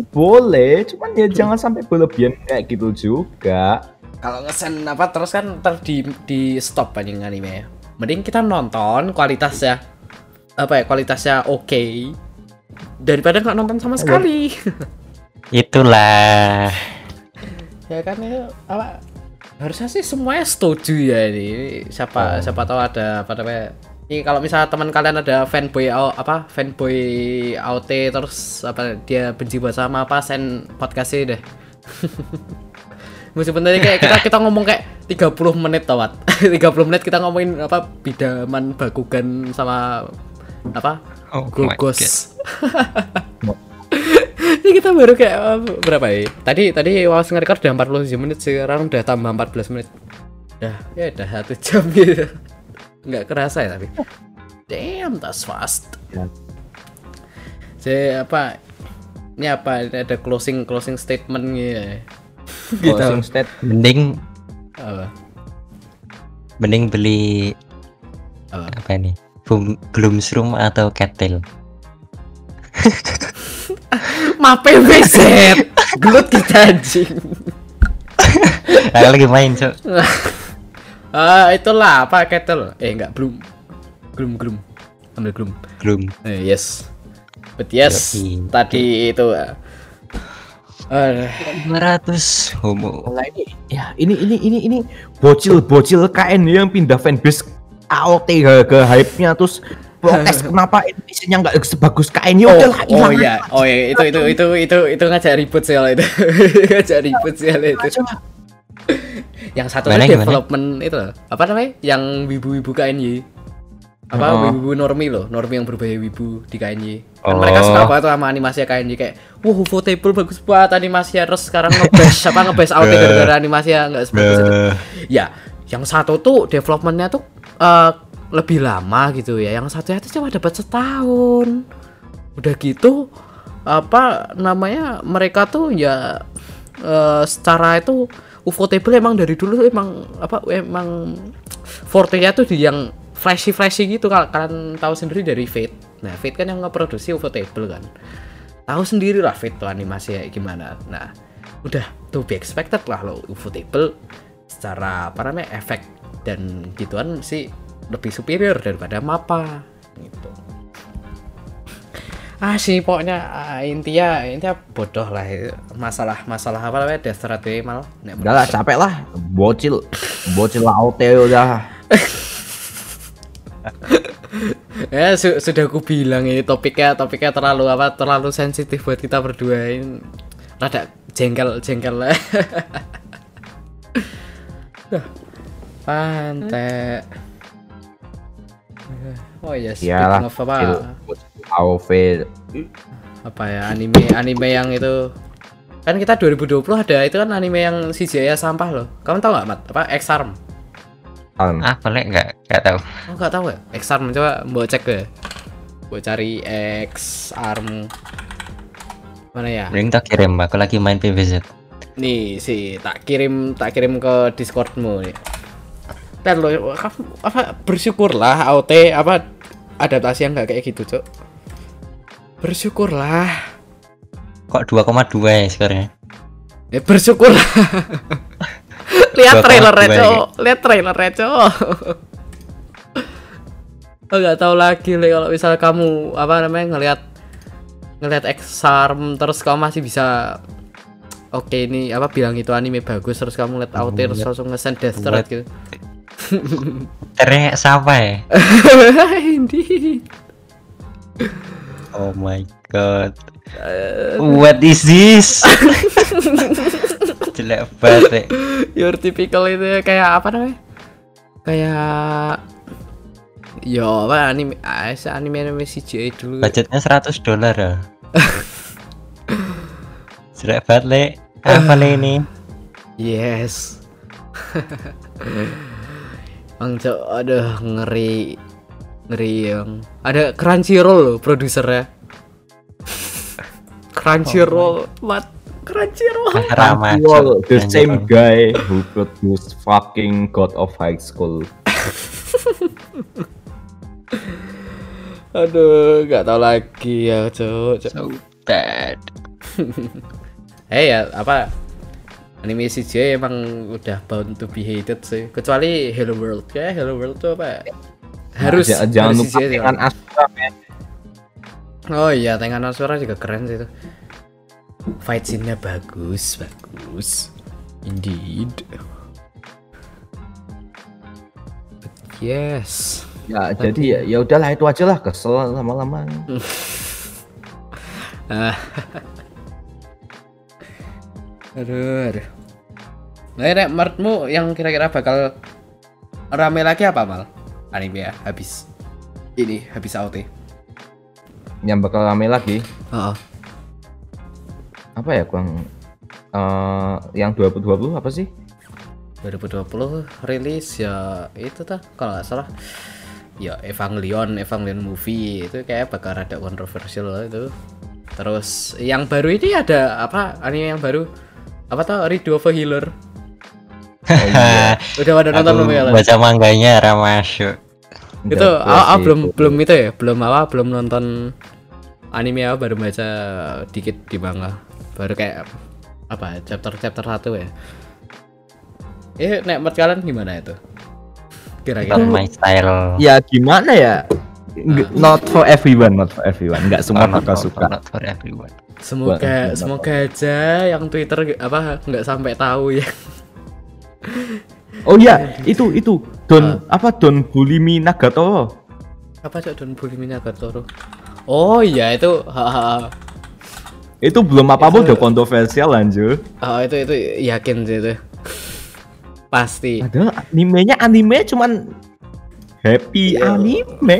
boleh cuman ya jangan sampai berlebihan kayak gitu juga. Kalau ngesen apa terus kan ntar di di stop anjing anime ya. Mending kita nonton kualitasnya apa ya kualitasnya oke. Daripada nggak nonton sama sekali. Itulah. Ya kan ya apa harusnya sih semuanya setuju ya ini. Siapa siapa tahu ada apa namanya Ini kalau misalnya teman kalian ada fanboy apa fanboy AOT terus apa dia benci buat sama apa send podcastnya deh. Meskipun tadi kayak kita kita ngomong kayak 30 menit tawat. 30 menit kita ngomongin apa bidaman bakugan sama apa Oh my gugos. Ini kita baru kayak uh, berapa ya? Tadi tadi wawas nge-record udah 47 menit sekarang udah tambah 14 menit. Dah, ya udah satu jam gitu. Nggak kerasa ya tapi. Damn, that's fast. Ya. Jadi apa? Ini apa? Ini ada closing closing statement gitu. gitu. Closing state Mending Apa? mending beli Apa? apa ini? Boom, Gloomsroom atau Cattail? Mape WZ. Gelut kita anjing. Aku lagi main, Cok. Ah, itulah apa kettle? Eh, enggak, belum. Belum, belum. Ambil belum. Gloom. Eh, yes. But yes, tadi itu uh, eh, 500 homo. Nah, ini ya ini ini ini ini bocil-bocil KN yang pindah fanbase AOT ke hype-nya terus protes kenapa Indonesia nggak sebagus KN ya oh, udah lah, oh iya, oh iya, itu itu itu itu itu ngajak ribut sih itu. ngajak ribut sih itu. Yang satu Gimana, itu gimana? development itu loh. Apa namanya? Yang wibu-wibu KNY. Apa Oh. wibu normi loh, normi yang berbahaya wibu di KNY. Kan Oh. mereka suka banget tuh sama animasi KNY kayak, "Wah, voteable bagus banget animasinya." Terus sekarang ngebash apa ngebash out gara-gara animasinya enggak sebagus itu. Ya, yang satu tuh developmentnya tuh eh, lebih lama gitu ya. Yang satu itu cuma dapat setahun. Udah gitu apa namanya mereka tuh ya eh, secara itu ufotable emang dari dulu emang apa emang forte-nya tuh di yang flashy flashy gitu Kal- kalian tahu sendiri dari Fate. Nah, Fate kan yang ngeproduksi ufotable kan. Tahu sendiri lah Fate tuh animasinya kayak gimana. Nah, udah to be expected lah lo ufotable secara apa namanya efek dan gituan sih lebih superior daripada mapa gitu ah sih pokoknya ah, intinya intinya bodoh lah masalah masalah apa namanya? Death malah Nek udah lah capek lah. Bocil bocil AOT udah ya su- sudah aku bilang ini topiknya topiknya terlalu apa terlalu sensitif buat kita berdua. Ini rada jengkel jengkel lah. Pantai oh ya iyalah speaking of apa AOV apa ya anime anime yang itu. Kan kita 2020 ada itu kan anime yang si Jaya sampah loh. Kamu tahu nggak mat? Apa X Arm um, Ah, boleh nggak? Nggak tahu. oh nggak tahu ya? X Arm coba mau cek ya. Mau cari X Arm mana ya? Mending tak kirim, aku lagi main PVZ. nih si tak kirim tak kirim ke Discordmu nih dan lo apa bersyukurlah AOT apa adaptasi yang nggak kayak gitu cok bersyukurlah Kok 2,2 ya sekarang? Ya bersyukur. lihat dua Cok. Lihat trailernya, Cok. Oh, nggak tahu lagi Le, kalau misal kamu apa namanya ngelihat ngelihat Exarm terus kamu masih bisa Oke ini apa bilang itu anime bagus terus kamu lihat AOT terus langsung nge-send Death Threat gitu. Tere siapa ya? Indeed. Oh my god. What is this? Jelek banget. Your typical itu ya, kayak apa namanya? Kayak Yo, apa anime ah, se- anime anime CGI dulu. Budgetnya 100 dolar ya. Jelek banget, Le. Apa Le ini? Yes. Bang Cok, aduh ngeri ngeri yang ada Crunchyroll loh produsernya. Crunchyroll, what? Crunchyroll. Cok. the same guy who produced fucking God of High School. Aduh, nggak tahu lagi ya, Cok. Cok. So bad. Eh ya, apa anime CGI emang udah bound to be hated sih. Kecuali Hello World ya, Hello World tuh apa? Harus J- jangan harus lupa CGI dengan Bang. Asura. Oh iya, Tengan Asura juga keren sih itu. Fight scene-nya bagus, bagus. Indeed. But yes. Ya, jadi ya, ya udahlah itu aja lah kesel lama-lama. Ah. Aduh, aduh. Nah, menurutmu yang kira-kira bakal rame lagi apa mal? Anime ya, habis ini habis AOT. Yang bakal rame lagi Heeh. apa ya, Bang? Eh, yang 2020 apa sih? 2020 rilis ya itu tuh kalau nggak salah ya Evangelion Evangelion movie itu kayak bakal rada kontroversial lah itu terus yang baru ini ada apa anime yang baru apa tuh Redo of a Healer. Udah pada nonton belum ya baca mangganya Ramasuk. itu ah, ah, belum itu. belum itu ya? Belum apa? Belum nonton anime apa? Baru baca dikit di manga. Baru kayak apa chapter chapter satu ya? Eh nek menurut kalian gimana itu? Kira-kira. My style. Ya gimana ya? Nggak- Not for everyone, not for everyone. Nggak semua Oh, not bakal for- suka. not for everyone. Semoga Buat- semoga aja yang Twitter apa nggak sampai tahu ya. Oh iya, itu itu Don apa Don Bulimi Nagato. Apa cok Don Bulimi Nagatoro? Oh iya itu ha, ha, ha. Itu belum apa-apa udah kontroversial anjir. Oh, itu itu yakin sih itu. Pasti. Padahal animenya anime cuman happy Iya. anime.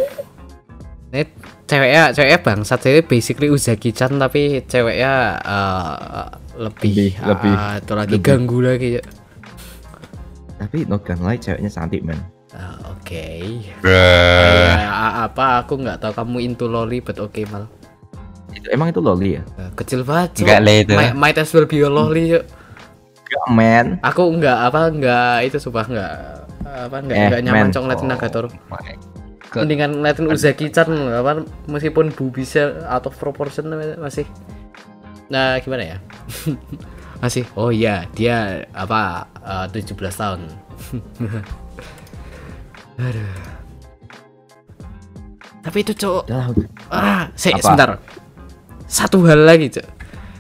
Ini ceweknya ceweknya bangsat jadi basically Uzaki-chan tapi ceweknya eh, lebih Lebih- lebih- ah, itu lagi lebih. ganggu lagi. Cok. Tapi not gonna lie ceweknya cantik man. Ah, Oke. Bruh. Ya, a- apa aku nggak tahu kamu into loli but oke mal. Itu emang itu loli ya? Eh, Kecil banget. Cok. Enggak lah itu. Might, might as well be a loli. Cok. Enggak man. Aku nggak apa nggak itu sumpah nggak apa nggak Eh, nggak nyaman cong ngeliatin Nagatoro. God. Mendingan ngeliatin Uzaki-chan apa meskipun bubisnya out of proportion masih. Nah gimana ya? masih. Oh iya dia apa eh, 17 tahun. Aduh. Tapi itu cowok. Ah, se Apa? sebentar. Satu hal lagi, Cok.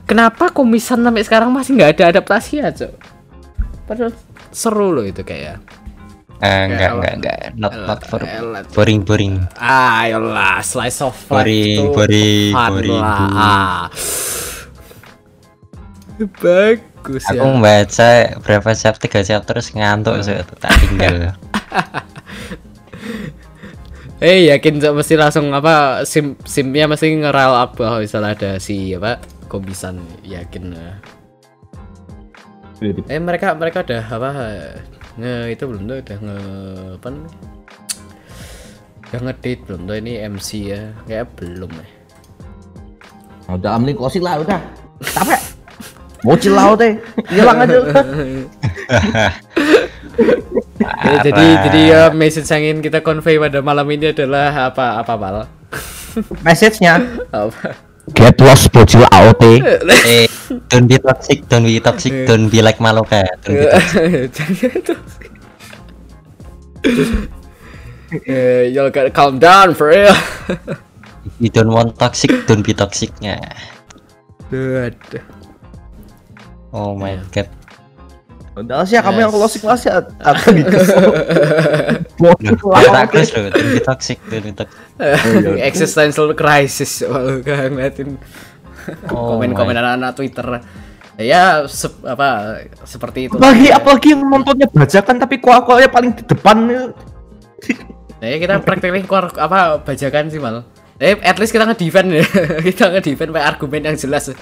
Kenapa komisan sampai sekarang masih nggak ada adaptasi ya, Cok? Padahal seru loh itu kayak. Eh, enggak, enggak, enggak. Not, not for Cok. boring, boring. Ah, Ayolah, slice of life Boring, itu boring, fun boring. Ah. Bagus Aku ya. membaca berapa chapter, tiga chapter terus ngantuk so, tak tinggal. Eh yakin Cok mesti langsung apa sim simnya mesti ngeral up bahwa misalnya ada si apa komisan yakin lah. Eh mereka mereka udah apa nge itu belum tuh udah nge apa namanya? udah ngedate belum tuh ini MC ya kayak belum ya. Udah ambil closing lah udah. Capek. Mau chill out deh. Hilang aja. Ya, jadi jadi ya message yang ingin kita convey pada malam ini adalah apa apa mal Message-nya apa Get lost bocil AOT. eh, don't be toxic, don't be toxic, don't be like Maloka, don't be toxic. Jangan itu. Eh, y'all gotta calm down for real. If you don't want toxic, don't be toxic. Ya. Aduh. Oh my god. Udah sih kamu yang closing lah sih aku dikesel. Ya tak close loh, don't be toxic, don't be toxic. Existential crisis kalau gak ngeliatin Oh komen-komen anak-anak Twitter. Ya sep- apa seperti itu. Apalagi apalagi yang nontonnya bajakan tapi kual-kualnya paling di depan. Nah, ya kita prakteknya keluar apa bajakan sih mal. Eh, at least kita nge-defend ya. kita nge-defend pakai argumen yang jelas.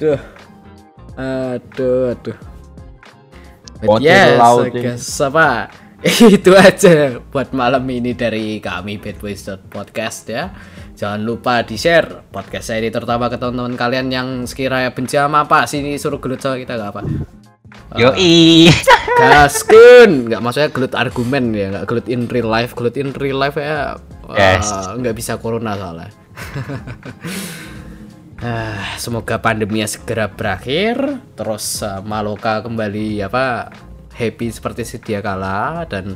Duh. Aduh, aduh. But yes, apa? Itu aja buat malam ini dari kami Badboys Podcast ya. Jangan lupa di share podcast saya ini terutama ke teman-teman kalian yang sekiranya benci sama apa sini suruh gelut sama kita gak apa. Yoi. Gaskun, nggak maksudnya gelut argumen ya, nggak gelut in real life, gelut in real life ya Yes. uh, nggak bisa corona soalnya. Ah, semoga pandeminya segera berakhir, terus uh, Maloka kembali apa happy seperti sedia kala dan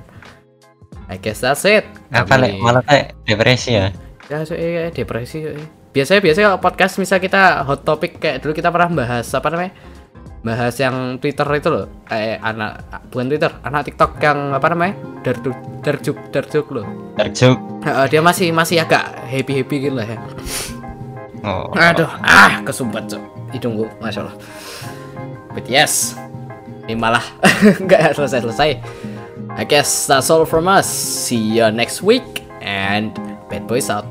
I guess that's it. Apa lek malah kayak depresi ya? Ya, so, eh, depresi. eh. Biasanya biasanya kalau podcast misal kita hot topic kayak dulu kita pernah bahas apa namanya? bahas yang Twitter itu loh. Eh anak bukan Twitter anak TikTok yang apa namanya darjuk darjuk darjuk loh. Joke Heeh, dia masih masih agak happy happy gitu lah ya. Oh. Aduh ah kesumbat cok hidungku masya Allah but yes ini malah nggak selesai selesai I guess that's all from us. See you next week and bad boys out